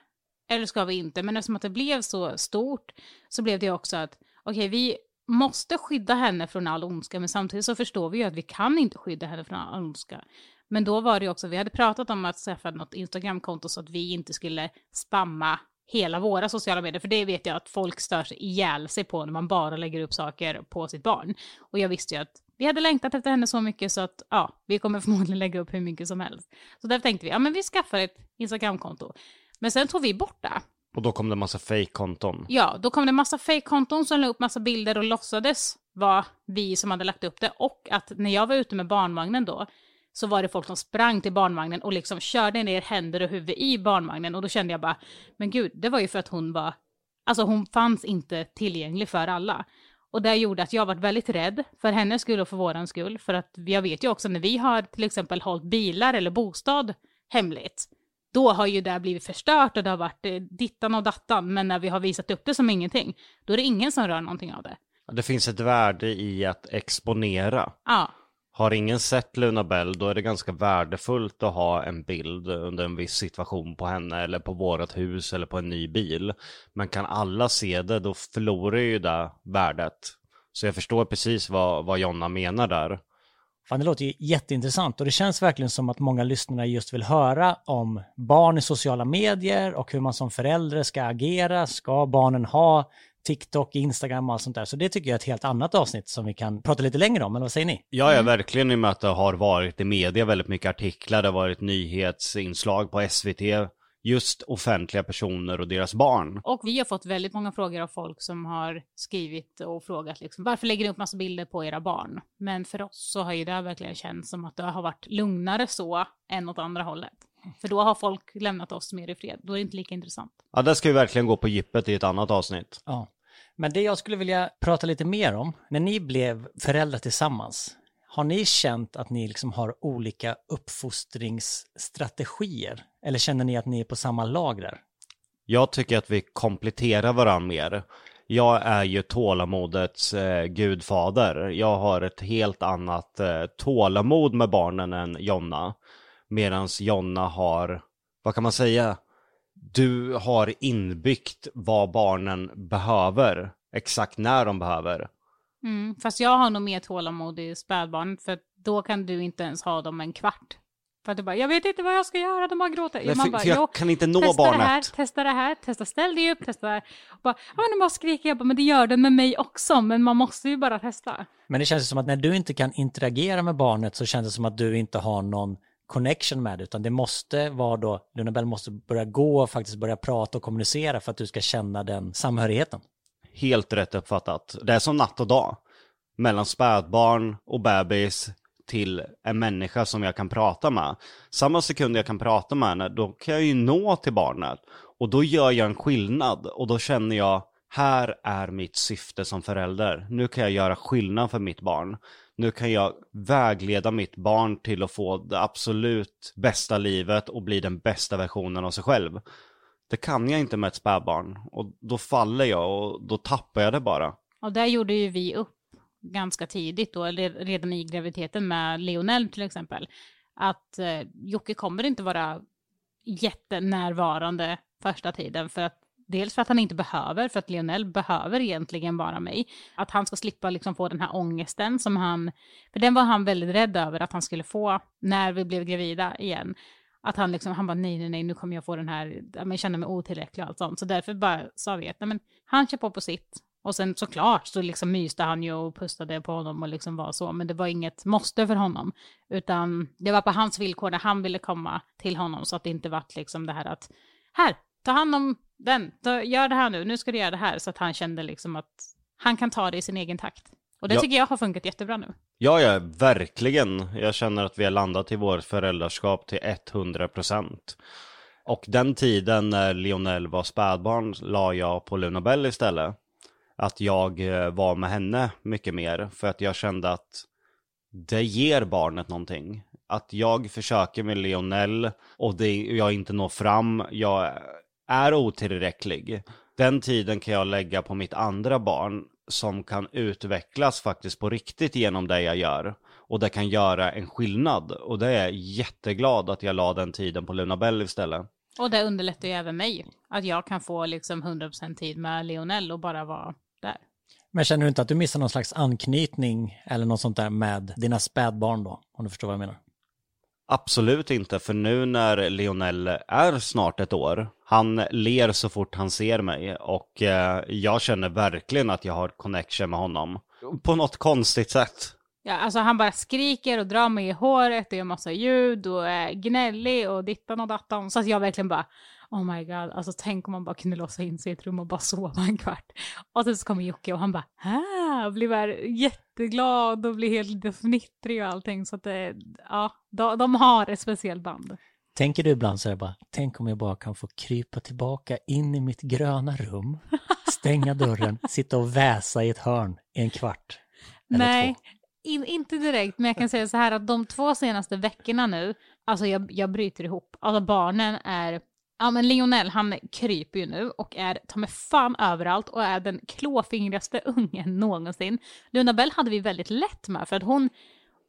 eller ska vi inte? Men eftersom att det blev så stort så blev det också att okej, okay, vi måste skydda henne från all ondska, men samtidigt så förstår vi ju att vi kan inte skydda henne från all ondska. Men då var det också, vi hade pratat om att skaffa något Instagram-konto så att vi inte skulle spamma hela våra sociala medier, för det vet jag att folk stör sig ihjäl sig på när man bara lägger upp saker på sitt barn. Och jag visste ju att vi hade längtat efter henne så mycket så att ja, vi kommer förmodligen lägga upp hur mycket som helst. Så därför tänkte vi, ja men vi skaffar ett Instagram-konto. Men sen tog vi bort det. Och då kom det massa fake-konton. Ja, då kom det massa fake-konton som la upp massa bilder och låtsades vara vi som hade lagt upp det. Och att när jag var ute med barnvagnen då, så var det folk som sprang till barnvagnen och liksom körde ner händer och huvud i barnvagnen. Och då kände jag bara, men gud, det var ju för att hon var, alltså hon fanns inte tillgänglig för alla. Och det gjorde att jag var väldigt rädd för hennes skull och för våran skull. För att jag vet ju också när vi har till exempel hållit bilar eller bostad hemligt, då har ju det blivit förstört och det har varit eh, dittan och dattan. Men när vi har visat upp det som ingenting, då är det ingen som rör någonting av det. Det finns ett värde i att exponera. Ja. Har ingen sett Luna Bell då är det ganska värdefullt att ha en bild under en viss situation på henne eller på vårat hus eller på en ny bil. Men kan alla se det då förlorar ju det värdet. Så jag förstår precis vad, vad Jonna menar där. Fan, det låter ju jätteintressant och det känns verkligen som att många lyssnare just vill höra om barn i sociala medier och hur man som förälder ska agera. Ska barnen ha TikTok, Instagram och allt sånt där. Så det tycker jag är ett helt annat avsnitt som vi kan prata lite längre om, eller vad säger ni? Ja, ja, verkligen i och med att det har varit i media väldigt mycket artiklar, det har varit nyhetsinslag på SVT, just offentliga personer och deras barn. Och vi har fått väldigt många frågor av folk som har skrivit och frågat liksom, varför lägger ni upp massa bilder på era barn? Men för oss så har ju det verkligen känts som att det har varit lugnare så än åt andra hållet. För då har folk lämnat oss mer i fred. Då är det inte lika intressant. Ja, det ska vi verkligen gå på djupet i ett annat avsnitt. Ja. Men det jag skulle vilja prata lite mer om, när ni blev föräldrar tillsammans, har ni känt att ni liksom har olika uppfostringsstrategier? Eller känner ni att ni är på samma lag där? Jag tycker att vi kompletterar varandra mer. Jag är ju tålamodets eh, gudfader. Jag har ett helt annat eh, tålamod med barnen än Jonna. Medan Jonna har, vad kan man säga, du har inbyggt vad barnen behöver, exakt när de behöver. Mm, fast jag har nog mer tålamod i spädbarnet, för då kan du inte ens ha dem en kvart. För att du bara, jag vet inte vad jag ska göra, de bara gråter. Nej, man bara, för jag kan inte nå testa barnet. Det här, testa det här, testa ställ dig upp, testa det här. Och bara, ja men de bara skriker, jag bara, men det gör den med mig också, men man måste ju bara testa. Men det känns som att när du inte kan interagera med barnet så känns det som att du inte har någon connection med det, utan det måste vara då, Lunabell måste börja gå och faktiskt börja prata och kommunicera för att du ska känna den samhörigheten. Helt rätt uppfattat. Det är som natt och dag. Mellan spädbarn och bebis till en människa som jag kan prata med. Samma sekund jag kan prata med henne, då kan jag ju nå till barnet. Och då gör jag en skillnad och då känner jag, här är mitt syfte som förälder. Nu kan jag göra skillnad för mitt barn nu kan jag vägleda mitt barn till att få det absolut bästa livet och bli den bästa versionen av sig själv. Det kan jag inte med ett spädbarn och då faller jag och då tappar jag det bara. Och där gjorde ju vi upp ganska tidigt då, eller redan i graviditeten med Leonel till exempel, att eh, Jocke kommer inte vara jättenärvarande första tiden för att Dels för att han inte behöver, för att Lionel behöver egentligen bara mig. Att han ska slippa liksom få den här ångesten som han, för den var han väldigt rädd över att han skulle få när vi blev gravida igen. Att han liksom, han bara nej, nej, nej, nu kommer jag få den här, jag känner mig otillräcklig och allt sånt. Så därför bara sa vi att nej, men han kör på på sitt. Och sen såklart så liksom myste han ju och pustade på honom och liksom var så, men det var inget måste för honom. Utan det var på hans villkor när han ville komma till honom så att det inte vart liksom det här att här, ta hand om den, ta, gör det här nu, nu ska du göra det här. Så att han kände liksom att han kan ta det i sin egen takt. Och det Ja. tycker jag har funkat jättebra nu. Ja, ja, verkligen. Jag känner att vi har landat i vårt föräldraskap till 100%. Och den tiden när Lionel var spädbarn la jag på Luna Bell istället. Att jag eh, var med henne mycket mer, för att jag kände att det ger barnet någonting. Att jag försöker med Lionel och det, jag inte når fram, jag är otillräcklig. Den tiden kan jag lägga på mitt andra barn som kan utvecklas faktiskt på riktigt genom det jag gör. Och det kan göra en skillnad. Och det är jag jätteglad att jag la den tiden på Luna Bell istället. Och det underlättar ju även mig. Att jag kan få liksom 100% tid med Lionel och bara vara där. Men känner du inte att du missar någon slags anknytning eller något sånt där med dina spädbarn då? Om du förstår vad jag menar. Absolut inte, för nu när Lionel är snart ett år, han ler så fort han ser mig och eh, jag känner verkligen att jag har connection med honom. På något konstigt sätt. Ja, alltså han bara skriker och drar mig i håret och gör massa ljud och är gnällig och dittan och dattan. Så att jag verkligen bara, oh my god, alltså tänk om man bara kunde låsa in sig i ett rum och bara sova en kvart. Och sen så kommer Jocke och han bara, ah, blir bara jätteglad och blir helt fnittrig och allting. Så att det, ja, de, de har ett speciellt band. Tänker du ibland så här bara, tänk om jag bara kan få krypa tillbaka in i mitt gröna rum, stänga dörren, sitta och väsa i ett hörn i en kvart? Nej, två. in, inte direkt, men jag kan säga så här att de två senaste veckorna nu, alltså jag, jag bryter ihop. Alltså barnen är, ja men Lionel han kryper ju nu och är ta med fan överallt och är den klåfingrigaste ungen någonsin. Luna Bell hade vi väldigt lätt med för att hon,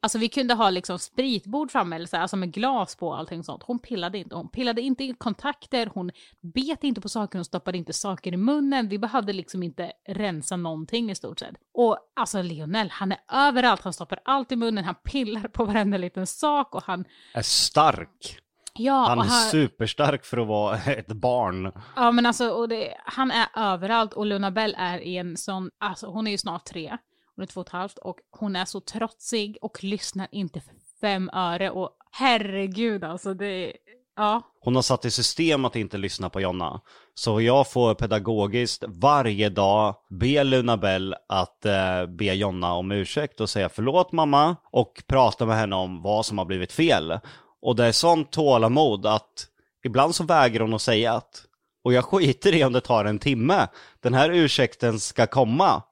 alltså vi kunde ha liksom spritbord framme eller så här, alltså med glas på och allting sånt. Hon pillade inte, hon pillade inte i kontakter, hon bet inte på saker, hon stoppade inte saker i munnen. Vi behövde liksom inte rensa någonting i stort sett. Och alltså Lionel, han är överallt, han stoppar allt i munnen, han pillar på varenda liten sak och han, Är stark ja, Han är han, superstark för att vara ett barn. Ja men alltså, det, han är överallt och Luna Bell är i en sån, alltså hon är ju snart tre, hon är två och ett halvt och hon är så trotsig och lyssnar inte för fem öre och herregud alltså det, ja. Hon har satt i system att inte lyssna på Jonna. Så jag får pedagogiskt varje dag be Luna Bell att eh, be Jonna om ursäkt och säga förlåt mamma och prata med henne om vad som har blivit fel. Och det är sånt tålamod att ibland så vägrar hon att säga att och jag skiter i om det tar en timme. Den här ursäkten ska komma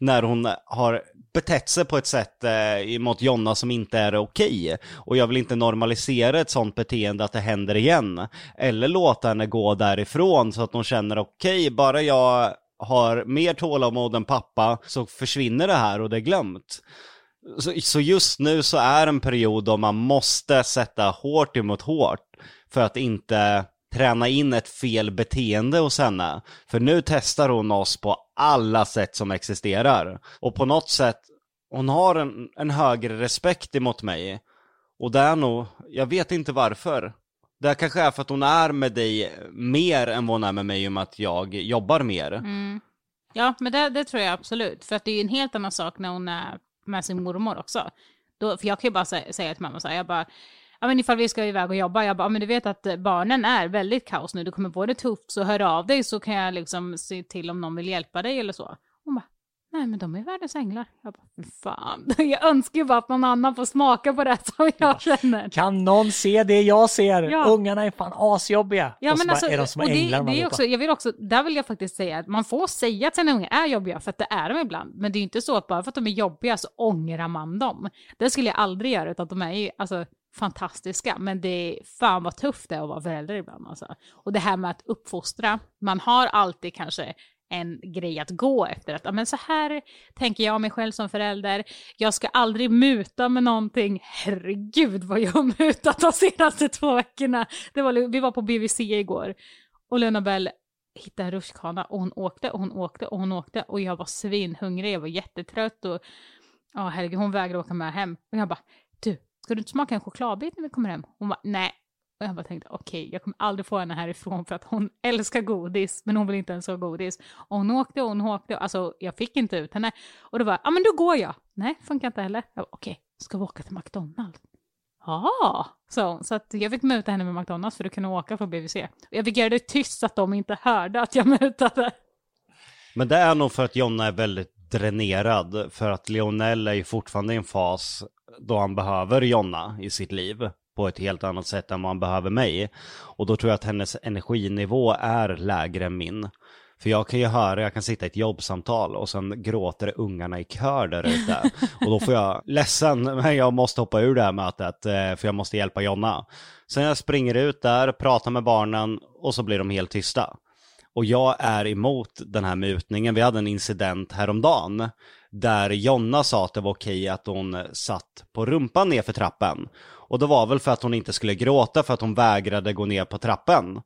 när hon har betett sig på ett sätt eh, mot Jonna som inte är okej. Och jag vill inte normalisera ett sånt beteende att det händer igen. Eller låta henne gå därifrån så att hon känner okej, bara jag har mer tålamod än pappa så försvinner det här och det är glömt. Så, så just nu så är en period då man måste sätta hårt emot hårt för att inte träna in ett fel beteende hos henne. För nu testar hon oss på alla sätt som existerar. Och på något sätt, hon har en, en högre respekt emot mig. Och det är nog, jag vet inte varför. Det kanske är för att hon är med dig mer än vad hon är med mig om att jag jobbar mer. Mm. Ja, men det, det tror jag absolut. För att det är ju en helt annan sak när hon är med sin mormor också. Då, för jag kan ju bara säga, säga till mamma så här, jag bara, ja men ifall vi ska iväg och jobba, jag bara, ja, men du vet att barnen är väldigt kaos nu, du kommer få det tufft, så hör av dig så kan jag liksom se till om någon vill hjälpa dig eller så. Nej men de är världens änglar. Jag bara, "Fy fan, jag önskar ju bara att någon annan får smaka på det som jag känner. Kan någon se det jag ser? Ja. Ungarna är fan asjobbiga. Ja, och men alltså, är de som och änglar det är också, jag vill också, där vill jag faktiskt säga att man får säga att sina ungar är jobbiga, för att det är de ibland. Men det är ju inte så att bara för att de är jobbiga så ångrar man dem. Det skulle jag aldrig göra, utan de är ju alltså, fantastiska. Men det är fan vad tufft det är att vara förälder ibland. Alltså. Och det här med att uppfostra, man har alltid kanske en grej att gå efter. Att ja, men så här tänker jag mig själv som förälder. Jag ska aldrig muta med någonting. Herregud vad jag har mutat de senaste två veckorna. Det var, vi var på BVC igår och Luna Bell hittade en rutschkana och hon åkte och hon åkte och hon åkte och jag var svinhungrig, jag var jättetrött och ja herregud hon vägrade åka med hem. Och jag bara, du, ska du inte smaka en chokladbit när vi kommer hem? Hon bara, nej. Och jag bara tänkte, okej, jag kommer aldrig få henne härifrån för att hon älskar godis, men hon vill inte ens ha godis. Och hon åkte och hon åkte, alltså jag fick inte ut henne. Och då var ja men då går jag. Nej, funkar inte heller. Jag bara, okej, ska vi åka till McDonalds? Ja, sa hon. Så att jag fick muta henne med McDonalds för att kunna åka från BVC. Och jag fick göra det tyst så att de inte hörde att jag mutade. Men det är nog för att Jonna är väldigt dränerad för att Lionel är ju fortfarande i en fas då han behöver Jonna i sitt liv på ett helt annat sätt än vad han behöver mig. Och då tror jag att hennes energinivå är lägre än min. För jag kan ju höra, jag kan sitta i ett jobbsamtal och sen gråter ungarna i kör där ute. Och då får jag, ledsen, men jag måste hoppa ur det här mötet eh, för jag måste hjälpa Jonna. Sen jag springer ut där, pratar med barnen och så blir de helt tysta. Och jag är emot den här mutningen. Vi hade en incident häromdagen där Jonna sa att det var okej att hon satt på rumpan ner för trappen. Och det var väl för att hon inte skulle gråta för att hon vägrade gå ner på trappen.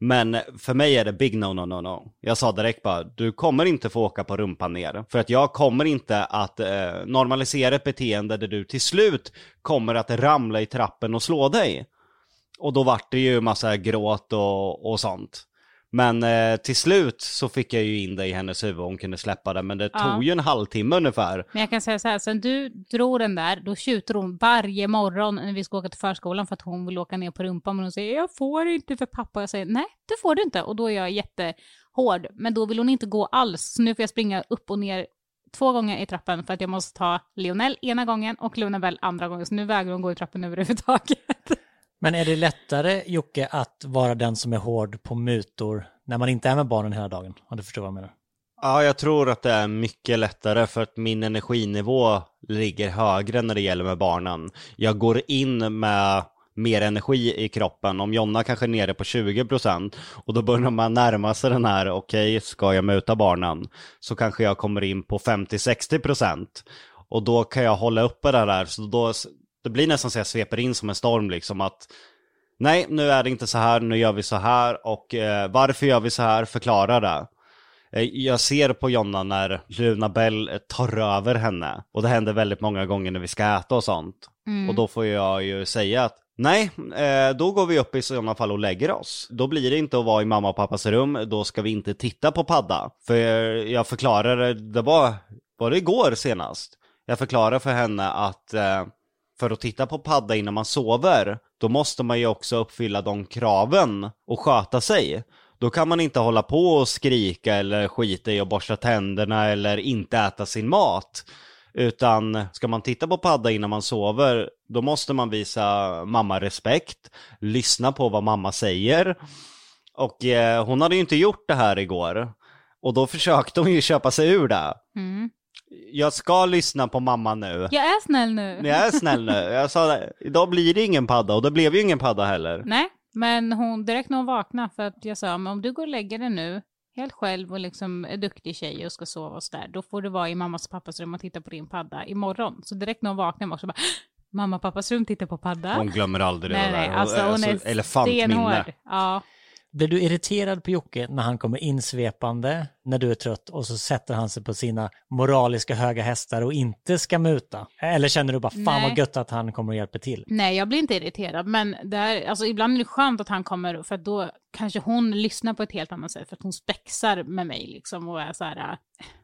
Men för mig är det big no, no, no, no. Jag sa direkt bara, du kommer inte få åka på rumpan ner. För att jag kommer inte att eh, normalisera ett beteende där du till slut kommer att ramla i trappen och slå dig. Och då vart det ju massa gråt och, och sånt. Men eh, till slut så fick jag ju in det i hennes huvud och hon kunde släppa det. Men det Ja. tog ju en halvtimme ungefär. Men jag kan säga så här, sen du drog den där, då tjuter hon varje morgon när vi ska åka till förskolan för att hon vill åka ner på rumpan. Men hon säger, jag får inte för pappa. Jag säger, nej, det får du inte. Och då är jag jättehård. Men då vill hon inte gå alls. Så nu får jag springa upp och ner två gånger i trappen för att jag måste ta Lionel ena gången och Lunabell andra gången. Så nu vägrar hon gå i trappen överhuvudtaget. Men är det lättare, Jocke, att vara den som är hård på mutor när man inte är med barnen hela dagen? Om du förstår vad jag menar. Ja, jag tror att det är mycket lättare för att min energinivå ligger högre när det gäller med barnen. Jag går in med mer energi i kroppen. Om Jonna kanske är nere på 20% och då börjar man närma sig den här, okej, ska jag muta barnen? Så kanske jag kommer in på 50-60% och då kan jag hålla uppe det där. Så då, det blir nästan så jag sveper in som en storm liksom att nej, nu är det inte så här, nu gör vi så här och eh, varför gör vi så här, förklara det. Eh, Jag ser på Jonna när Luna Bell eh, tar över henne. Och det händer väldigt många gånger när vi ska äta och sånt. Och då får jag ju säga att nej, eh, då går vi upp i sådana fall och lägger oss. Då blir det inte att vara i mamma och pappas rum, då ska vi inte titta på padda. För jag förklarade, det var, var det igår senast? Jag förklarade för henne att för att titta på padda innan man sover, då måste man ju också uppfylla de kraven och sköta sig. Då kan man inte hålla på och skrika eller skita i att borsta tänderna eller inte äta sin mat. Utan ska man titta på padda innan man sover, då måste man visa mamma respekt, lyssna på vad mamma säger. Och eh, hon hade ju inte gjort det här igår. Och då försökte hon ju köpa sig ur det. Mm. Jag ska lyssna på mamma nu. Jag är snäll nu. Jag är snäll nu. Jag sa det, idag blir det ingen padda och det blev ju ingen padda heller. Nej, men hon, direkt när hon vaknade, för att jag sa, men om du går och lägger dig nu, helt själv och liksom är duktig tjej och ska sova och sådär, då får du vara i mammas och pappas rum och titta på din padda imorgon. Så direkt när hon vaknade var hon också bara, mamma och pappas rum tittar på padda. Hon glömmer aldrig nej, det nej, där. alltså hon är elefantminne. stenhård. Ja, Blir du irriterad på Jocke när han kommer insvepande när du är trött och så sätter han sig på sina moraliska höga hästar och inte ska muta? Eller känner du bara fan Nej. vad gött att han kommer och hjälper till? nej, jag blir inte irriterad, men det är, alltså, ibland är det skönt att han kommer, för då kanske hon lyssnar på ett helt annat sätt, för att hon spexar med mig liksom och är så här, äh,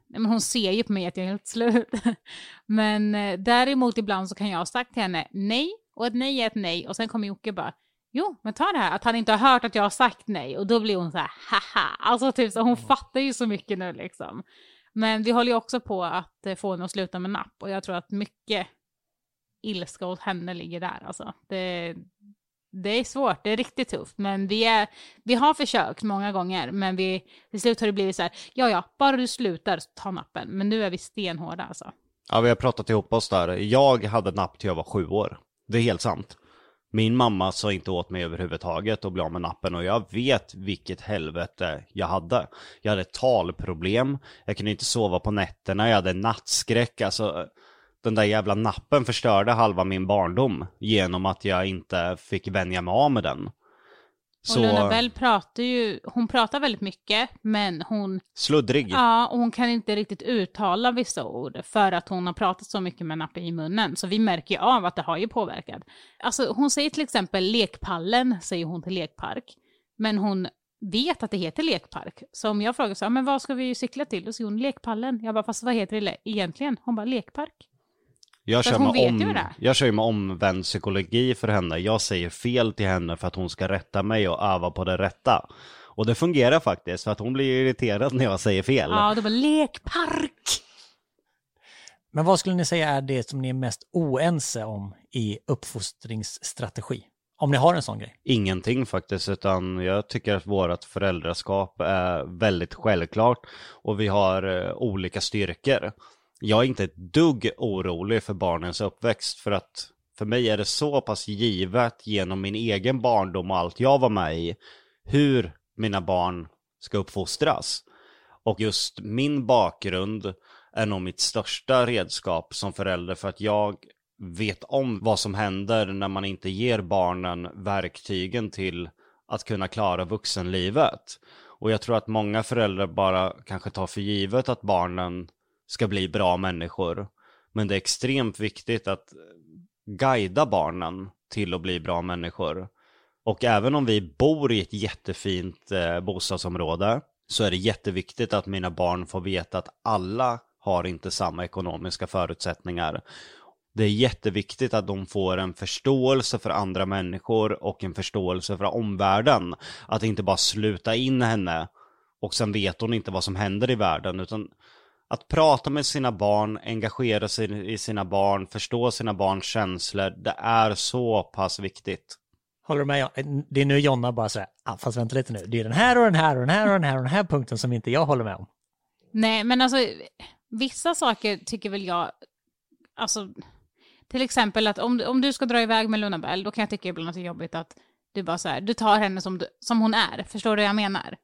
nej, men hon ser ju på mig att jag är helt slut. men eh, däremot ibland så kan jag ha sagt till henne nej, och ett nej är ett nej, och sen kommer Jocke bara, Jo, men ta det här att han inte har hört att jag har sagt nej och då blir hon så här haha. Alltså typ så hon fattar ju så mycket nu liksom. Men vi håller ju också på att eh, få henne att sluta med napp och jag tror att mycket ilska åt henne ligger där alltså. Det, det är svårt, det är riktigt tufft, men vi, är, vi har försökt många gånger, men vi, till slut har det blivit så här, ja ja, bara du slutar, ta nappen. Men nu är vi stenhårda alltså. Ja, vi har pratat ihop oss där. Jag hade napp till jag var sju år. Det är helt sant. Min mamma sa inte åt mig överhuvudtaget att bli av med nappen och jag vet vilket helvete jag hade. Jag hade talproblem, jag kunde inte sova på nätterna, jag hade nattskräck, alltså den där jävla nappen förstörde halva min barndom genom att jag inte fick vänja mig av med den. Och Luna Bell pratar ju, hon pratar väldigt mycket, men hon sluddrig. Ja, och hon kan inte riktigt uttala vissa ord för att hon har pratat så mycket med nappen i munnen. Så vi märker ju av att det har ju påverkat. Alltså hon säger till exempel lekpallen, säger hon till lekpark. Men hon vet att det heter lekpark. Så om jag frågar så men vad ska vi cykla till? Då säger hon lekpallen. Jag bara, fast vad heter det egentligen? Hon bara, lekpark. Jag kör, med om, det. jag kör ju med omvänd psykologi för henne. Jag säger fel till henne för att hon ska rätta mig och öva på det rätta. Och det fungerar faktiskt, för att hon blir irriterad när jag säger fel. Ja, då bara lekpark. Men vad skulle ni säga är det som ni är mest oense om i uppfostringsstrategi? Om ni har en sån grej. Ingenting faktiskt, utan jag tycker att vårt föräldraskap är väldigt självklart och vi har eh, olika styrkor. Jag är inte ett dugg orolig för barnens uppväxt för att för mig är det så pass givet genom min egen barndom och allt jag var med i hur mina barn ska uppfostras. Och just min bakgrund är nog mitt största redskap som förälder för att jag vet om vad som händer när man inte ger barnen verktygen till att kunna klara vuxenlivet. Och jag tror att många föräldrar bara kanske tar för givet att barnen ska bli bra människor. Men det är extremt viktigt att guida barnen till att bli bra människor. Och även om vi bor i ett jättefint eh, bostadsområde så är det jätteviktigt att mina barn får veta att alla har inte samma ekonomiska förutsättningar. Det är jätteviktigt att de får en förståelse för andra människor och en förståelse för omvärlden. Att inte bara sluta in henne och sen vet hon inte vad som händer i världen utan att prata med sina barn, engagera sig i sina barn, förstå sina barns känslor, det är så pass viktigt. Håller du med? Det är nu Jonna bara säger, ah, fast vänta lite nu, det är den här och den här och den här och den här och den här punkten som inte jag håller med om. Nej, men alltså vissa saker tycker väl jag, alltså till exempel att om, om du ska dra iväg med Luna Bell, då kan jag tycka ibland att det är jobbigt att du bara så här, du tar henne som, du, som hon är, förstår du vad jag menar?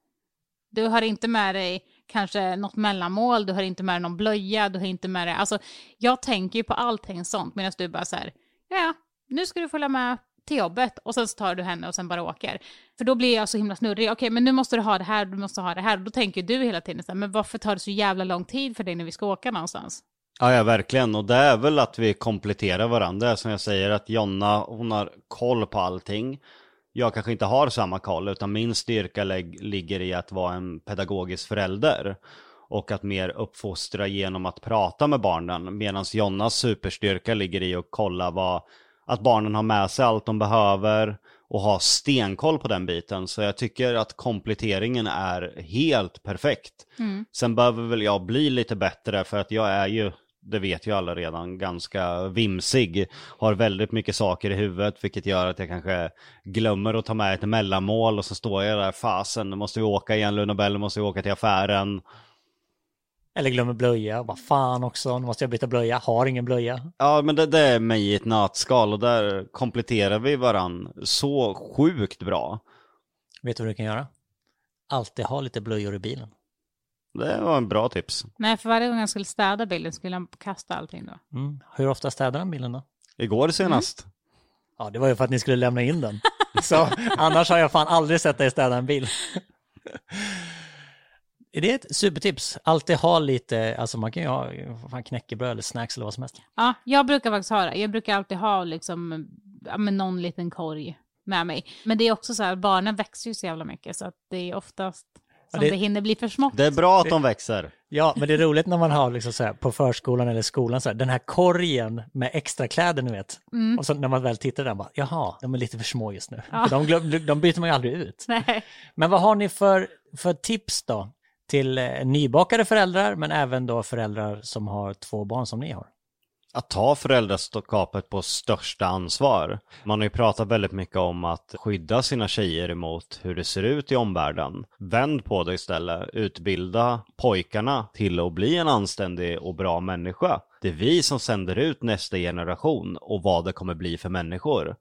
Du har inte med dig kanske något mellanmål, du har inte med dig någon blöja, du har inte med dig, alltså jag tänker ju på allting sånt medan du bara så här, ja, nu ska du följa med till jobbet och sen så tar du henne och sen bara åker. För då blir jag så himla snurrig, okej men nu måste du ha det här, du måste ha det här, och då tänker du hela tiden så här, men varför tar det så jävla lång tid för dig när vi ska åka någonstans? Ja, ja, verkligen. Och det är väl att vi kompletterar varandra. Som jag säger, att Jonna, hon har koll på allting. Jag kanske inte har samma koll, utan min styrka ligger i att vara en pedagogisk förälder. Och att mer uppfostra genom att prata med barnen. Medan Jonnas superstyrka ligger i att kolla vad, att barnen har med sig allt de behöver och ha stenkoll på den biten. Så jag tycker att kompletteringen är helt perfekt. Mm. Sen behöver väl jag bli lite bättre för att jag är ju det vet ju alla redan, ganska vimsig. Har väldigt mycket saker i huvudet vilket gör att jag kanske glömmer att ta med ett mellanmål och så står jag där, fasen, nu måste vi åka igen Lundabell, måste vi åka till affären. Eller glömmer blöja, vad fan också, nu måste jag byta blöja, har ingen blöja. Ja men det, det är mig i ett nötskal och där kompletterar vi varann så sjukt bra. Vet du vad du kan göra? Alltid ha lite blöjor i bilen. Det var en bra tips. Nej, för varje gång han skulle städa bilen skulle han kasta allting då. Mm. Hur ofta städar han bilen då? Igår senast. Mm. Ja, det var ju för att ni skulle lämna in den. Så annars har jag fan aldrig sett dig städa en bil. Är det ett supertips? Alltid ha lite, alltså man kan ju ha fan knäckebröd eller snacks eller vad som helst. Ja, jag brukar faktiskt ha det. Jag brukar alltid ha liksom, ja, med någon liten korg med mig. Men det är också så här, barnen växer ju så jävla mycket så att det är oftast som det, det hinner bli för smått. Det är bra att de växer. Ja, men det är roligt när man har liksom så här, på förskolan eller skolan så här, den här korgen med extra kläder ni vet. Mm. Och så när man väl tittar där, bara, jaha, de är lite för små just nu. Ja. De, de byter man ju aldrig ut. Nej. Men vad har ni för, för tips då till eh, nybakade föräldrar, men även då föräldrar som har två barn som ni har? Att ta föräldraskapet på största ansvar. Man har ju pratat väldigt mycket om att skydda sina tjejer emot hur det ser ut i omvärlden. Vänd på det istället. Utbilda pojkarna till att bli en anständig och bra människa. Det är vi som sänder ut nästa generation och vad det kommer bli för människor.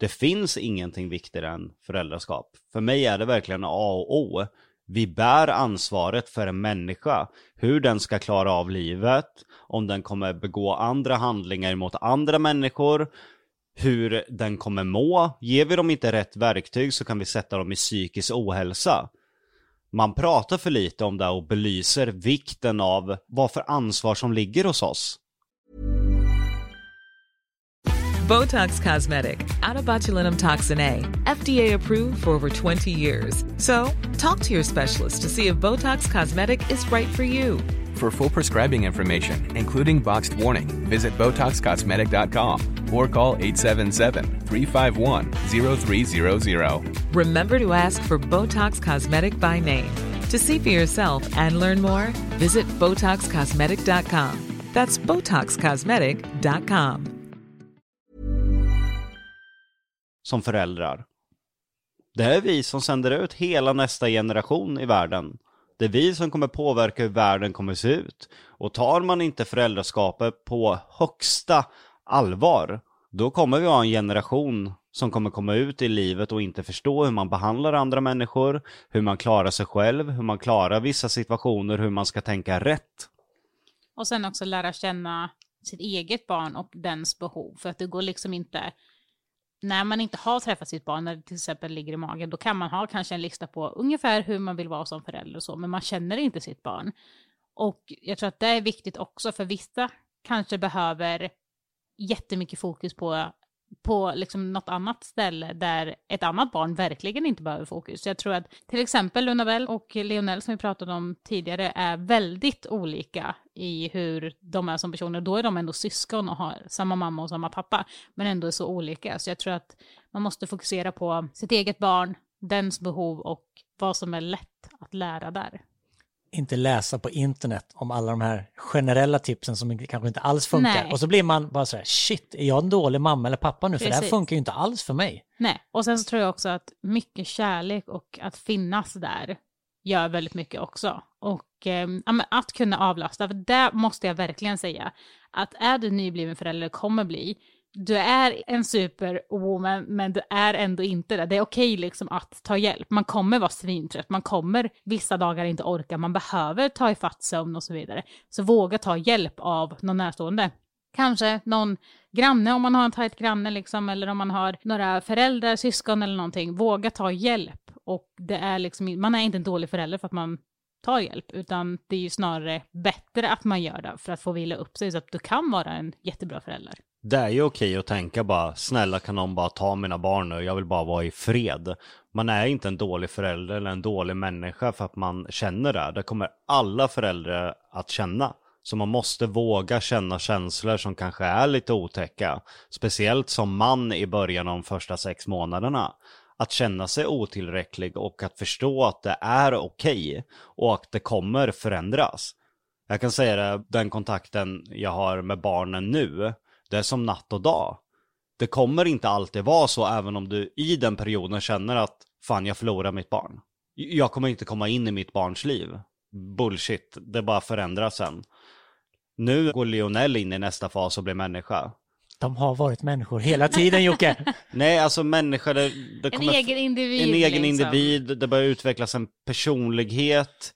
Det finns ingenting viktigare än föräldraskap. För mig är det verkligen A och O. Vi bär ansvaret för en människa, hur den ska klara av livet, om den kommer begå andra handlingar mot andra människor, hur den kommer må. Ger vi dem inte rätt verktyg så kan vi sätta dem i psykisk ohälsa. Man pratar för lite om det och belyser vikten av vad för ansvar som ligger hos oss. Botox Cosmetic, Atobatulinum toxin A, FDA approved for over 20 years. So, talk to your specialist to see if Botox Cosmetic is right for you. For full prescribing information, including boxed warning, visit BotoxCosmetic.com or call 877-351-0300. Remember to ask for Botox Cosmetic by name. To see for yourself and learn more, visit BotoxCosmetic.com. That's BotoxCosmetic.com. som föräldrar. Det är vi som sänder ut hela nästa generation i världen. Det är vi som kommer påverka hur världen kommer se ut. Och tar man inte föräldraskapet på högsta allvar, då kommer vi ha en generation som kommer komma ut i livet och inte förstå hur man behandlar andra människor, hur man klarar sig själv, hur man klarar vissa situationer, hur man ska tänka rätt. Och sen också lära känna sitt eget barn och dens behov. För att det går liksom inte, när man inte har träffat sitt barn, när det till exempel ligger i magen, då kan man ha kanske en lista på ungefär hur man vill vara som förälder och så, men man känner inte sitt barn. Och jag tror att det är viktigt också, för vissa kanske behöver jättemycket fokus på på liksom något annat ställe där ett annat barn verkligen inte behöver fokus. Så jag tror att till exempel Lunabell och Lionel som vi pratade om tidigare är väldigt olika i hur de är som personer. Då är de ändå syskon och har samma mamma och samma pappa, men ändå är så olika. Så jag tror att man måste fokusera på sitt eget barn, dens behov och vad som är lätt att lära där inte läsa på internet om alla de här generella tipsen som kanske inte alls funkar. Nej. Och så blir man bara så här, shit, är jag en dålig mamma eller pappa nu? För det här Precis. funkar ju inte alls för mig. Nej, och sen så tror jag också att mycket kärlek och att finnas där gör väldigt mycket också. Och eh, att kunna avlasta, för det måste jag verkligen säga, att är du nybliven förälder, kommer bli, du är en superwoman, men du är ändå inte det. Det är okej liksom att ta hjälp. Man kommer vara svintrött, man kommer vissa dagar inte orka, man behöver ta ifatt sömn och så vidare. Så våga ta hjälp av någon närstående. Kanske någon granne om man har en tajt granne liksom, eller om man har några föräldrar, syskon eller någonting. Våga ta hjälp. Och det är liksom, man är inte en dålig förälder för att man tar hjälp, utan det är ju snarare bättre att man gör det för att få vila upp sig så att du kan vara en jättebra förälder. Det är ju okej att tänka bara, snälla kan någon bara ta mina barn nu, jag vill bara vara i fred. Man är inte en dålig förälder eller en dålig människa för att man känner det. Det kommer alla föräldrar att känna. Så man måste våga känna känslor som kanske är lite otäcka. Speciellt som man i början av de första sex månaderna. Att känna sig otillräcklig och att förstå att det är okej och att det kommer förändras. Jag kan säga det, den kontakten jag har med barnen nu, det är som natt och dag. Det kommer inte alltid vara så även om du i den perioden känner att fan jag förlorar mitt barn. Jag kommer inte komma in i mitt barns liv. Bullshit, det bara förändras sen. Nu går Lionel in i nästa fas och blir människa. De har varit människor hela tiden Jocke. Nej, alltså människa, det, det En kommer... egen individ. En egen liksom. individ, det börjar utvecklas en personlighet.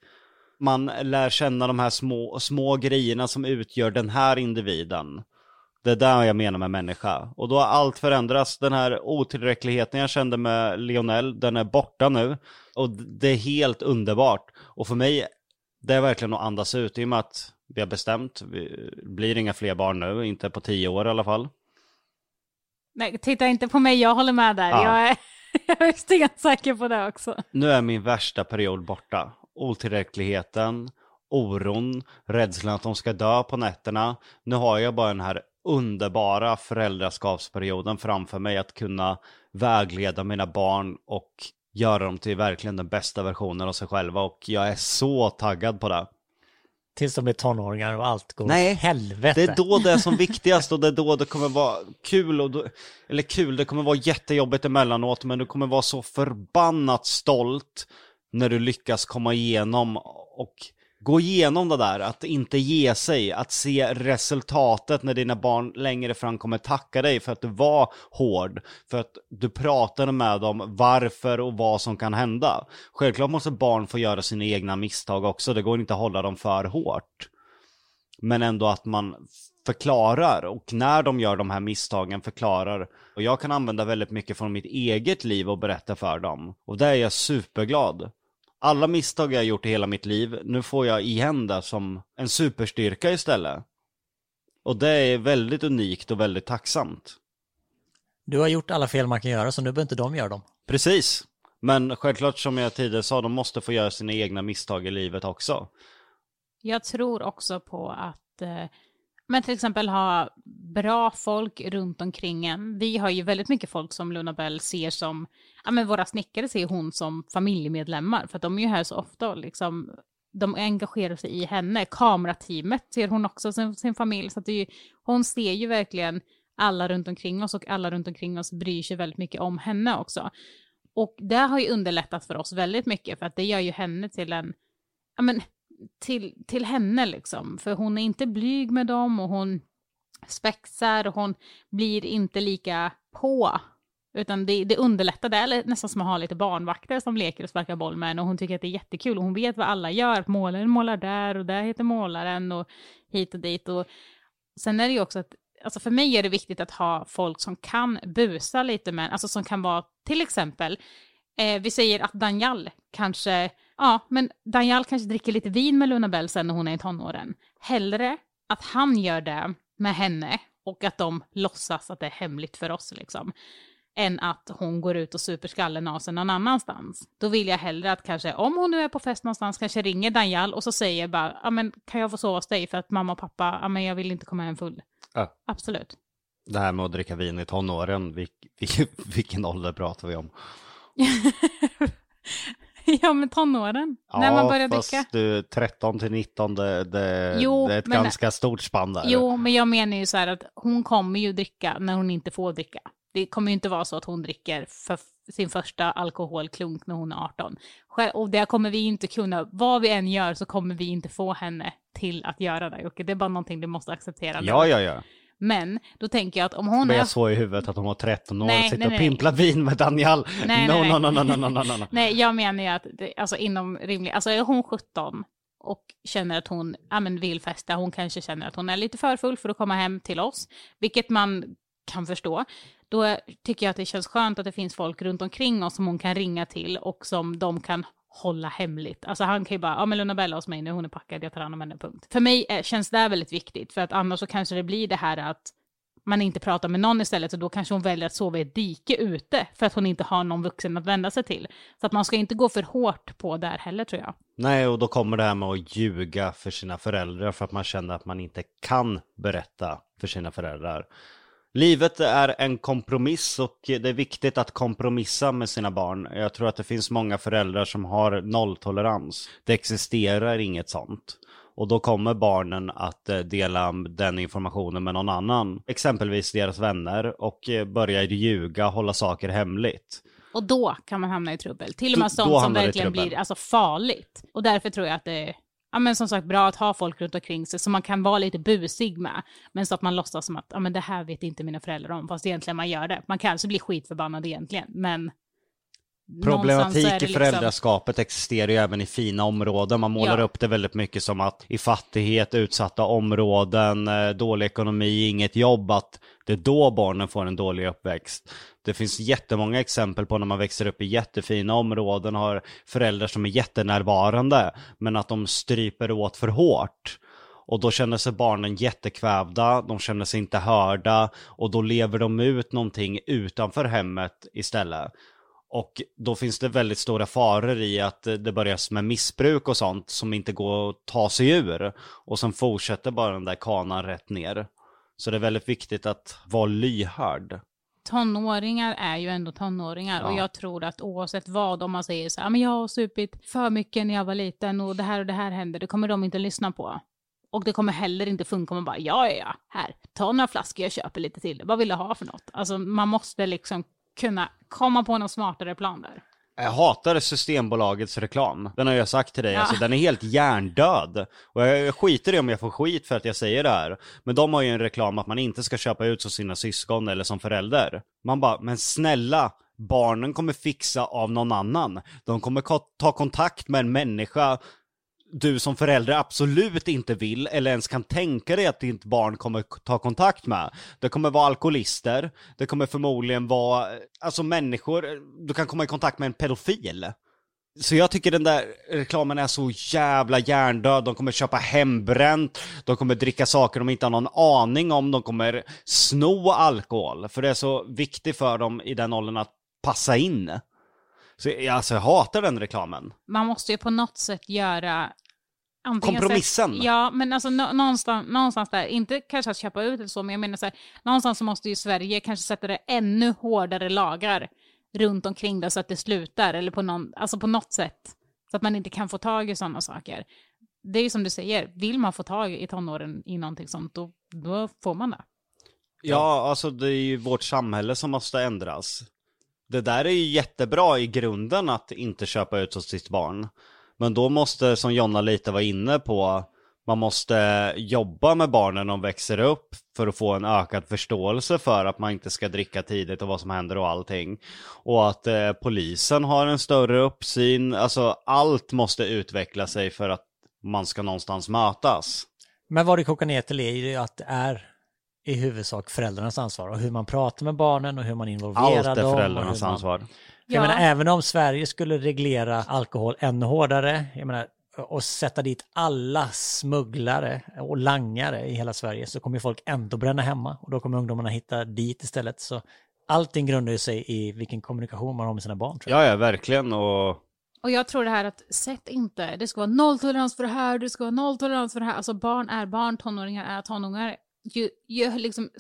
Man lär känna de här små, små grejerna som utgör den här individen. Det är där jag menar med människa. Och då har allt förändrats. Den här otillräckligheten jag kände med Lionel, den är borta nu. Och det är helt underbart. Och för mig, det är verkligen att andas ut i och med att vi har bestämt, vi blir inga fler barn nu, inte på tio år i alla fall. Nej, titta inte på mig, jag håller med där. Ja. Jag är, jag är stensäker på det också. Nu är min värsta period borta. Otillräckligheten, oron, rädslan att de ska dö på nätterna. Nu har jag bara den här underbara föräldraskapsperioden framför mig att kunna vägleda mina barn och göra dem till verkligen den bästa versionen av sig själva och jag är så taggad på det. Tills de blir tonåringar och allt går Nej, åt helvete. Det är då det är som viktigast och det är då det kommer vara kul och då, eller kul, det kommer vara jättejobbigt emellanåt men du kommer vara så förbannat stolt när du lyckas komma igenom och gå igenom det där, att inte ge sig, att se resultatet när dina barn längre fram kommer tacka dig för att du var hård, för att du pratade med dem varför och vad som kan hända. Självklart måste barn få göra sina egna misstag också, det går inte att hålla dem för hårt. Men ändå att man förklarar och när de gör de här misstagen förklarar. Och jag kan använda väldigt mycket från mitt eget liv och berätta för dem. Och där är jag superglad. Alla misstag jag har gjort i hela mitt liv, nu får jag igen det som en superstyrka istället. Och det är väldigt unikt och väldigt tacksamt. Du har gjort alla fel man kan göra så nu behöver inte de göra dem. Precis. Men självklart som jag tidigare sa, de måste få göra sina egna misstag i livet också. Jag tror också på att eh, men till exempel ha bra folk runt omkring en. Vi har ju väldigt mycket folk som Luna Bell ser som, ja men våra snickare ser hon som familjemedlemmar för att de är ju här så ofta och liksom de engagerar sig i henne. Kamerateamet ser hon också sin, sin familj. Så att det är ju, hon ser ju verkligen alla runt omkring oss och alla runt omkring oss bryr sig väldigt mycket om henne också. Och det har ju underlättat för oss väldigt mycket för att det gör ju henne till en, ja men, till, till henne liksom. För hon är inte blyg med dem och hon spexar och hon blir inte lika på. Utan det, det underlättar, det är nästan som att ha lite barnvakter som leker och sparkar boll med henne och hon tycker att det är jättekul och hon vet vad alla gör. Målaren målar där och där heter målaren och hit och dit. Och sen är det ju också att alltså för mig är det viktigt att ha folk som kan busa lite med alltså som kan vara till exempel, eh, vi säger att Daniel kanske, ja, men Daniel kanske dricker lite vin med Luna Bell sen när hon är i tonåren. Hellre att han gör det med henne och att de låtsas att det är hemligt för oss liksom än att hon går ut och super skallen av sig någon annanstans. Då vill jag hellre att kanske, om hon nu är på fest någonstans, kanske ringer Daniel och så säger bara, ja men kan jag få sova hos dig för att mamma och pappa, ja men jag vill inte komma hem full. Ja. Absolut. Det här med att dricka vin i tonåren, vil, vil, vilken ålder pratar vi om? ja, men tonåren. Ja, när man börjar fast dricka. du 13 till 19, det, det, jo, det är ett men, ganska stort spann där. Jo, men jag menar ju så här att hon kommer ju dricka när hon inte får dricka. Det kommer ju inte vara så att hon dricker för sin första alkoholklunk när hon är 18. Och det kommer vi inte kunna, vad vi än gör så kommer vi inte få henne till att göra det. Jocke. Det är bara någonting du måste acceptera. Ja, ja, ja. Men då tänker jag att om hon jag är... så i huvudet att hon har 13 år och sitter och pimplar vin med Daniel. Nej, no, nej, no, no, no, no, no, no, no. nej, jag menar ju att det, alltså inom rimlig, alltså är hon 17 och känner att hon ja, men vill festa, hon kanske känner att hon är lite för full för att komma hem till oss, vilket man kan förstå, då tycker jag att det känns skönt att det finns folk runt omkring oss som hon kan ringa till och som de kan hålla hemligt. Alltså han kan ju bara, ja men Luna Bella hos mig nu, hon är packad, jag tar hand om henne, punkt. För mig är, känns det väldigt viktigt, för att annars så kanske det blir det här att man inte pratar med någon istället, och då kanske hon väljer att sova i ett dike ute, för att hon inte har någon vuxen att vända sig till. Så att man ska inte gå för hårt på där heller tror jag. Nej, och då kommer det här med att ljuga för sina föräldrar för att man känner att man inte kan berätta för sina föräldrar. Livet är en kompromiss och det är viktigt att kompromissa med sina barn. Jag tror att det finns många föräldrar som har nolltolerans. Det existerar inget sånt. Och då kommer barnen att eh, dela den informationen med någon annan, exempelvis deras vänner, och eh, börja ljuga, hålla saker hemligt. Och då kan man hamna i trubbel. Till och med sånt som verkligen blir alltså, farligt. Och därför tror jag att det ja, men som sagt bra att ha folk runt omkring sig som man kan vara lite busig med. Men så att man låtsas som att ja, men det här vet inte mina föräldrar om, fast egentligen man gör det. Man kanske blir skitförbannad egentligen, men Problematik i liksom- föräldraskapet existerar ju även i fina områden. Man målar ja. upp det väldigt mycket som att i fattighet, utsatta områden, eh, dålig ekonomi, inget jobb, att det är då barnen får en dålig uppväxt. Det finns jättemånga exempel på när man växer upp i jättefina områden, har föräldrar som är jättenärvarande, men att de stryper åt för hårt. Och då känner sig barnen jättekvävda, de känner sig inte hörda och då lever de ut någonting utanför hemmet istället. Och då finns det väldigt stora faror i att det börjar med missbruk och sånt som inte går att ta sig ur. Och sen fortsätter bara den där kanan rätt ner. Så det är väldigt viktigt att vara lyhörd. Tonåringar är ju ändå tonåringar ja. och jag tror att oavsett vad, om man säger så här, men jag har supit för mycket när jag var liten och det här och det här händer, det kommer de inte lyssna på. Och det kommer heller inte funka om man bara, ja, ja, ja, här, ta några flaskor, jag köper lite till. Vad vill du ha för något? Alltså man måste liksom kunna komma på någon smartare plan där. Jag hatar Systembolagets reklam. Den har jag sagt till dig, ja. alltså den är helt hjärndöd. Och jag skiter i om jag får skit för att jag säger det här. Men de har ju en reklam att man inte ska köpa ut som sina syskon eller som förälder. Man bara, men snälla, barnen kommer fixa av någon annan. De kommer ta kontakt med en människa du som förälder absolut inte vill eller ens kan tänka dig att ditt barn kommer ta kontakt med. Det kommer vara alkoholister, det kommer förmodligen vara, alltså människor, du kan komma i kontakt med en pedofil. Så jag tycker den där reklamen är så jävla hjärndöd, de kommer köpa hembränt, de kommer dricka saker de inte har någon aning om, de kommer sno alkohol, för det är så viktigt för dem i den åldern att passa in. Så jag, alltså, jag hatar den reklamen. Man måste ju på något sätt göra Kompromissen? Sätt, ja, men alltså någonstans, någonstans där, inte kanske att köpa ut eller så, men jag menar så här, någonstans så måste ju Sverige kanske sätta det ännu hårdare lagar runt omkring det så att det slutar, eller på, någon, alltså på något sätt. Så att man inte kan få tag i sådana saker. det är ju som du säger, vill man få tag i tonåren i någonting sånt, då, då får man det. Ja, alltså det är ju vårt samhälle som måste ändras. Det där är ju jättebra i grunden att inte köpa ut hos sitt barn. Men då måste, som Jonna lite var inne på, man måste jobba med barnen när de växer upp för att få en ökad förståelse för att man inte ska dricka tidigt och vad som händer och allting. Och att eh, polisen har en större uppsyn, alltså allt måste utveckla sig för att man ska någonstans mötas. Men vad det kokar ner till är ju att det är i huvudsak föräldrarnas ansvar och hur man pratar med barnen och hur man involverar Allt är dem. föräldrarnas man- ansvar. Ja. Jag menar, även om Sverige skulle reglera alkohol ännu hårdare, jag menar, och sätta dit alla smugglare och langare i hela Sverige så kommer folk ändå bränna hemma och då kommer ungdomarna hitta dit istället. Så allting grundar ju sig i vilken kommunikation man har med sina barn. Tror jag. Ja, ja, verkligen. Och Och jag tror det här att sätt inte, det ska vara nolltolerans för det här, det ska vara nolltolerans för det här. Alltså barn är barn, tonåringar är tonåringar. Ju, ju liksom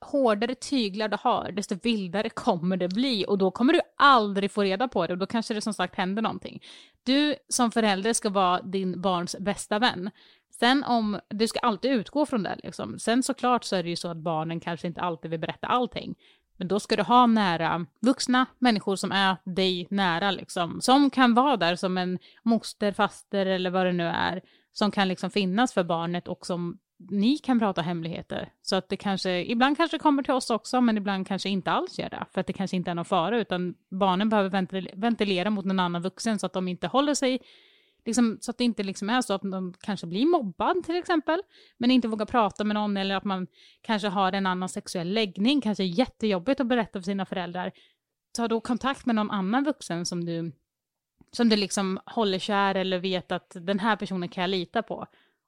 hårdare tyglar du har, desto vildare kommer det bli. Och då kommer du aldrig få reda på det och då kanske det som sagt händer någonting. Du som förälder ska vara din barns bästa vän. Sen om, du ska alltid utgå från det liksom. Sen såklart så är det ju så att barnen kanske inte alltid vill berätta allting. Men då ska du ha nära vuxna människor som är dig nära liksom. Som kan vara där som en moster, faster eller vad det nu är. Som kan liksom finnas för barnet och som ni kan prata hemligheter. Så att det kanske, ibland kanske kommer till oss också, men ibland kanske inte alls gör det. För att det kanske inte är någon fara, utan barnen behöver ventilera mot någon annan vuxen så att de inte håller sig Liksom, så att det inte liksom är så att de kanske blir mobbad till exempel, men inte vågar prata med någon eller att man kanske har en annan sexuell läggning, kanske är jättejobbigt att berätta för sina föräldrar. Ta då kontakt med någon annan vuxen som du, som du liksom håller kär eller vet att den här personen kan jag lita på.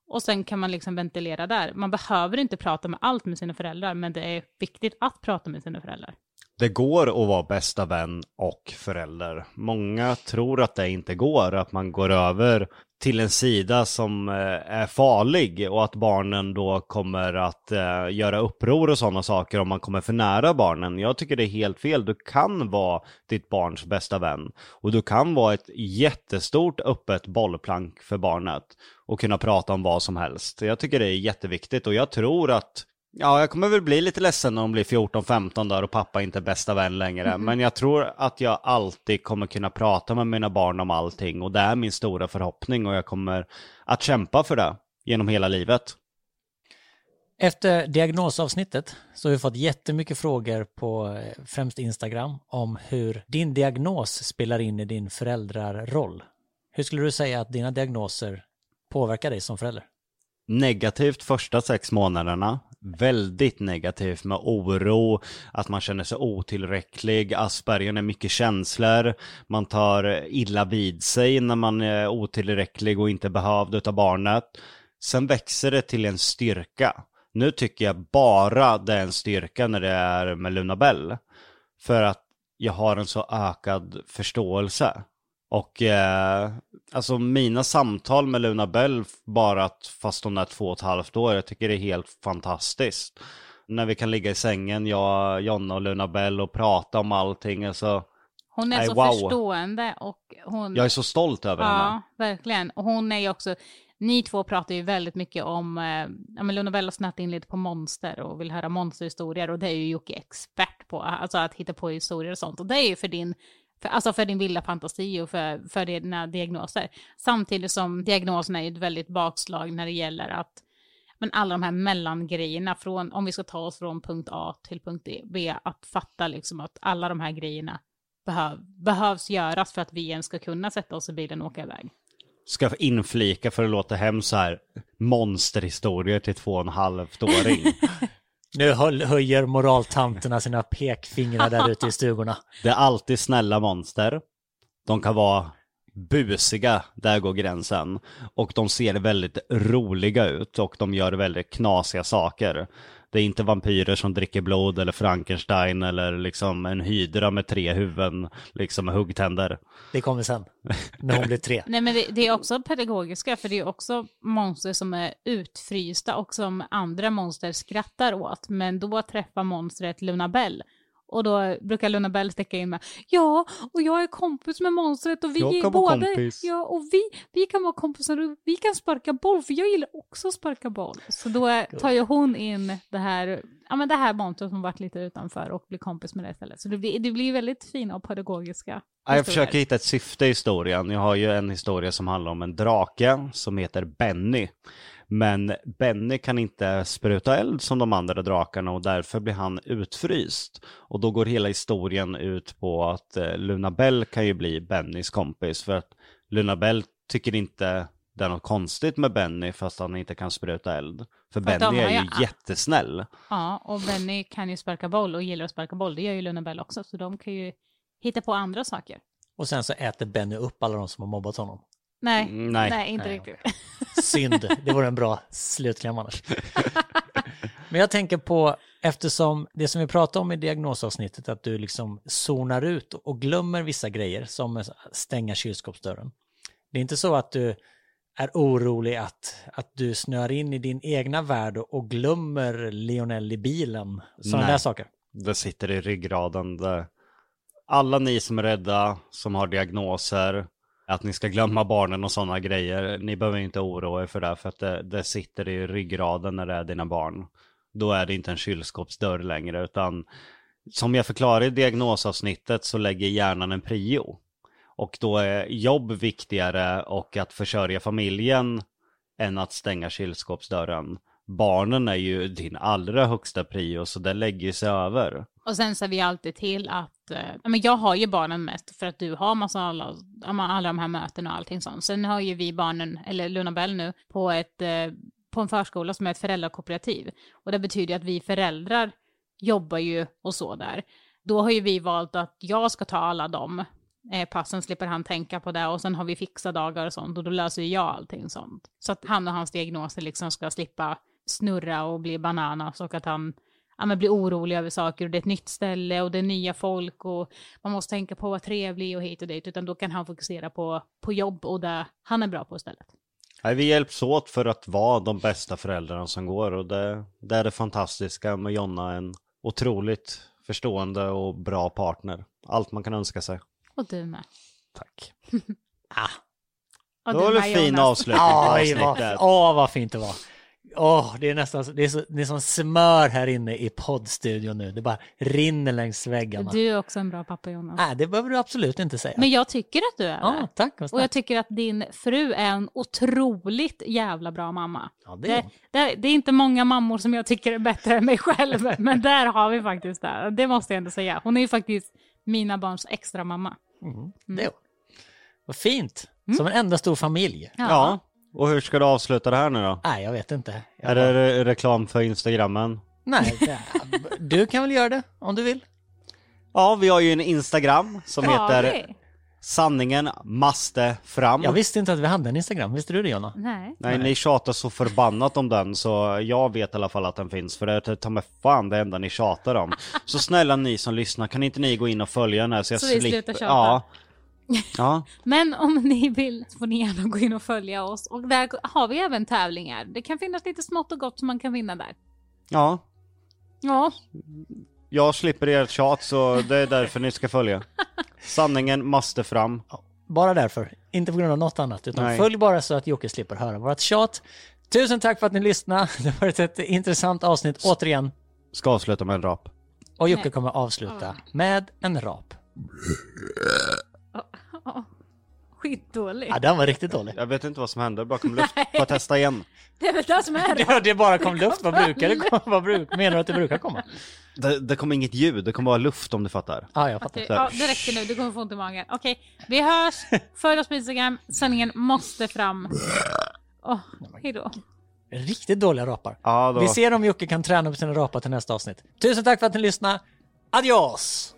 Och sen kan man liksom ventilera där. Man behöver inte prata med allt med sina föräldrar, men det är viktigt att prata med sina föräldrar. Det går att vara bästa vän och förälder. Många tror att det inte går, att man går över till en sida som eh, är farlig och att barnen då kommer att eh, göra uppror och sådana saker om man kommer för nära barnen. Jag tycker det är helt fel. Du kan vara ditt barns bästa vän och du kan vara ett jättestort öppet bollplank för barnet och kunna prata om vad som helst. Jag tycker det är jätteviktigt och jag tror att Ja, jag kommer väl bli lite ledsen när de blir 14-15 där och pappa inte är bästa vän längre. Men jag tror att jag alltid kommer kunna prata med mina barn om allting och det är min stora förhoppning och jag kommer att kämpa för det genom hela livet. Efter diagnosavsnittet så har vi fått jättemycket frågor på eh, främst Instagram om hur din diagnos spelar in i din föräldraroll. Hur skulle du säga att dina diagnoser påverkar dig som förälder? Negativt första sex månaderna. Väldigt negativt med oro, att man känner sig otillräcklig, Asperger är mycket känslor, man tar illa vid sig när man är otillräcklig och inte behövd utav barnet. Sen växer det till en styrka. Nu tycker jag bara det är en styrka när det är med Luna Bell. För att jag har en så ökad förståelse. Och eh, alltså mina samtal med Luna Bell, bara att fast hon är två och ett halvt år, jag tycker det är helt fantastiskt. När vi kan ligga i sängen, jag, Jonna och Luna Bell och prata om allting. Alltså, Hon är Nej, så wow. förstående och hon... jag är så stolt över henne. Ja, verkligen. Och hon är ju också, ni två pratar ju väldigt mycket om, eh, ja men Luna Bell har snett in lite på monster och vill höra monsterhistorier och det är ju Jocke expert på, alltså att hitta på historier och sånt. Och det är ju för din, för, alltså för din vilda fantasi och för, för dina diagnoser. Samtidigt som diagnoserna är ett väldigt bakslag när det gäller att men alla de här mellangrejerna, från, om vi ska ta oss från punkt A till punkt B, att fatta liksom att alla de här grejerna behöv, behövs göras för att vi ens ska kunna sätta oss i bilen och åka iväg. Ska inflika för att låta hem så här monsterhistorier till två och en halvt åring. Nu höjer moraltanterna sina pekfingrar där ute i stugorna. Det är alltid snälla monster. De kan vara busiga, där går gränsen. Och de ser väldigt roliga ut och de gör väldigt knasiga saker. Det är inte vampyrer som dricker blod eller Frankenstein eller liksom en hydra med tre huvuden, liksom med huggtänder. Det kommer sen, när hon blir tre. Nej men det, det är också pedagogiska, för det är också monster som är utfrysta och som andra monster skrattar åt. Men då träffar monstret Luna Bell Och då brukar Luna Bell sticka in med Ja, och jag är kompis med monstret och vi Jag är kan vara båda... kompis." Ja, och vi, vi kan vara kompisar och vi kan sparka boll för jag gillar också att sparka boll. Så då är- tar ju hon in det här, ja men det här monstret som varit lite utanför och blir kompis med det istället. Så det blir, det blir väldigt fina och pedagogiska Ja, jag historier. försöker hitta ett syfte i historien. Jag har ju en historia som handlar om en drake som heter Benny. Men Benny kan inte spruta eld som de andra drakarna och därför blir han utfryst. Och då går hela historien ut på att eh, Luna Bell kan ju bli Bennys kompis för att Luna Bell tycker inte det är något konstigt med Benny fast han inte kan spruta eld. För För Benny är ju ju- jättesnäll. Ja, och Benny kan ju sparka boll och gillar att sparka boll. Det gör ju Luna Bell också, så de kan ju hitta på andra saker. Och sen så äter Benny upp alla de som har mobbat honom. Nej, Mm, nej, nej. inte Nej, riktigt. Synd, det vore en bra slutkläm annars. Men jag tänker på, eftersom det som vi pratade om i diagnosavsnittet, att du liksom zonar ut och glömmer vissa grejer, som stänga kylskåpsdörren. Det är inte så att du är orolig att, att du snör in i din egna värld och, glömmer Lionel i bilen, sådana där saker. Det sitter i ryggraden. Det... Alla ni som är rädda, som har diagnoser, att ni ska glömma barnen och sådana grejer, ni behöver inte oroa er för det, för att det, det sitter i ryggraden när det är dina barn. Då är det inte en kylskåpsdörr längre, utan som jag förklarade i diagnosavsnittet så lägger hjärnan en prio. Och då är jobb viktigare och att försörja familjen än att stänga kylskåpsdörren. Barnen är ju din allra högsta prio, så det lägger sig över. Och sen ser vi alltid till att, eh, ja, men jag har ju barnen mest för att du har massa alla, alla de här mötena och allting sånt. Sen har ju vi barnen, eller Luna Bell nu, på, ett, eh, på en förskola som är ett föräldrakooperativ. Och det betyder ju att vi föräldrar jobbar ju och så där. Då har ju vi valt att jag ska ta alla de eh, passen, slipper han tänka på det och sen har vi fixa dagar och sånt och då löser ju jag allting sånt. Så att han och hans diagnoser liksom ska slippa snurra och bli bananas och att han ja, men blir orolig över saker och det är ett nytt ställe och det är nya folk och man måste tänka på att vara trevlig och hit och dit utan då kan han fokusera på, på jobb och det han är bra på istället. Nej, vi hjälps åt för att vara de bästa föräldrarna som går och det, det är det fantastiska med Jonna, en otroligt förstående och bra partner. Allt man kan önska sig. Och du med. Tack. Och Det var väl med, fin avslutning på avsnittet. åh, vad fint det var. Åh, det är nästan det är, så, det är som smör här inne i poddstudion nu. Det bara rinner längs väggarna. Du är också en bra pappa Jonas. Nej, det behöver du absolut inte säga. Men jag tycker att du är ja, det. tack. Och jag tycker att din fru är en otroligt jävla bra mamma. Ja, det är Det, det, det är inte många mammor som jag tycker är bättre än mig själv, men där har vi faktiskt det. Det måste jag ändå säga. Hon är ju faktiskt mina barns extra mamma. Mm, det är hon. Vad fint. Som en enda stor familj. Ja, och hur ska du avsluta det här nu då? Nej, jag vet inte. Jag Är det re- reklam för Instagrammen? Nej, det- du kan väl göra det om du vill. Ja, vi har ju en Instagram som Ja, heter det- Sanningen måste fram. Jag visste inte att vi hade en Instagram. Visste du det, Jonna? Nej. Nej, ni tjatar så förbannat om den så jag vet i alla fall att den finns för det är ta mig fan det enda ni tjatar om. Så snälla ni som lyssnar, kan inte ni gå in och följa den här så jag Så vi slipper... slutar tjata. Ja. Ja, Men om ni vill så får ni gärna gå in och följa oss. Och där har vi även tävlingar. Det kan finnas lite smått och gott som man kan vinna där. ja. Ja, Jag slipper ert tjat så det är därför ni ska följa. Sanningen måste fram. Bara därför. Inte på grund av något annat. Utan Nej. följ bara så att Jocke slipper höra vårt tjat. Tusen tack för att ni lyssnade. Det har varit ett intressant avsnitt återigen. Ska avsluta med en rap. Och Jocke kommer avsluta med en rap. Skitdåligt. Ja, den var riktigt dålig. Jag vet inte vad som hände, bara kom luft. Får jag testa igen? Det är väl det som är det. Ja, det bara kom luft. Vad brukar det komma? Vad bruk, menar du att det brukar komma? Det, det kom inget ljud, det kom bara luft om du fattar. Ja, jag fattar. Det, ja, det räcker nu, du kommer få ont i magen. Okej, vi hörs. Följ oss på Instagram. Sändningen måste fram. Åh, hejdå. Riktigt dåliga rapar. Ja, då... Vi ser om Jocke kan träna på sina rapar till nästa avsnitt. Tusen tack för att ni lyssnade. Adios!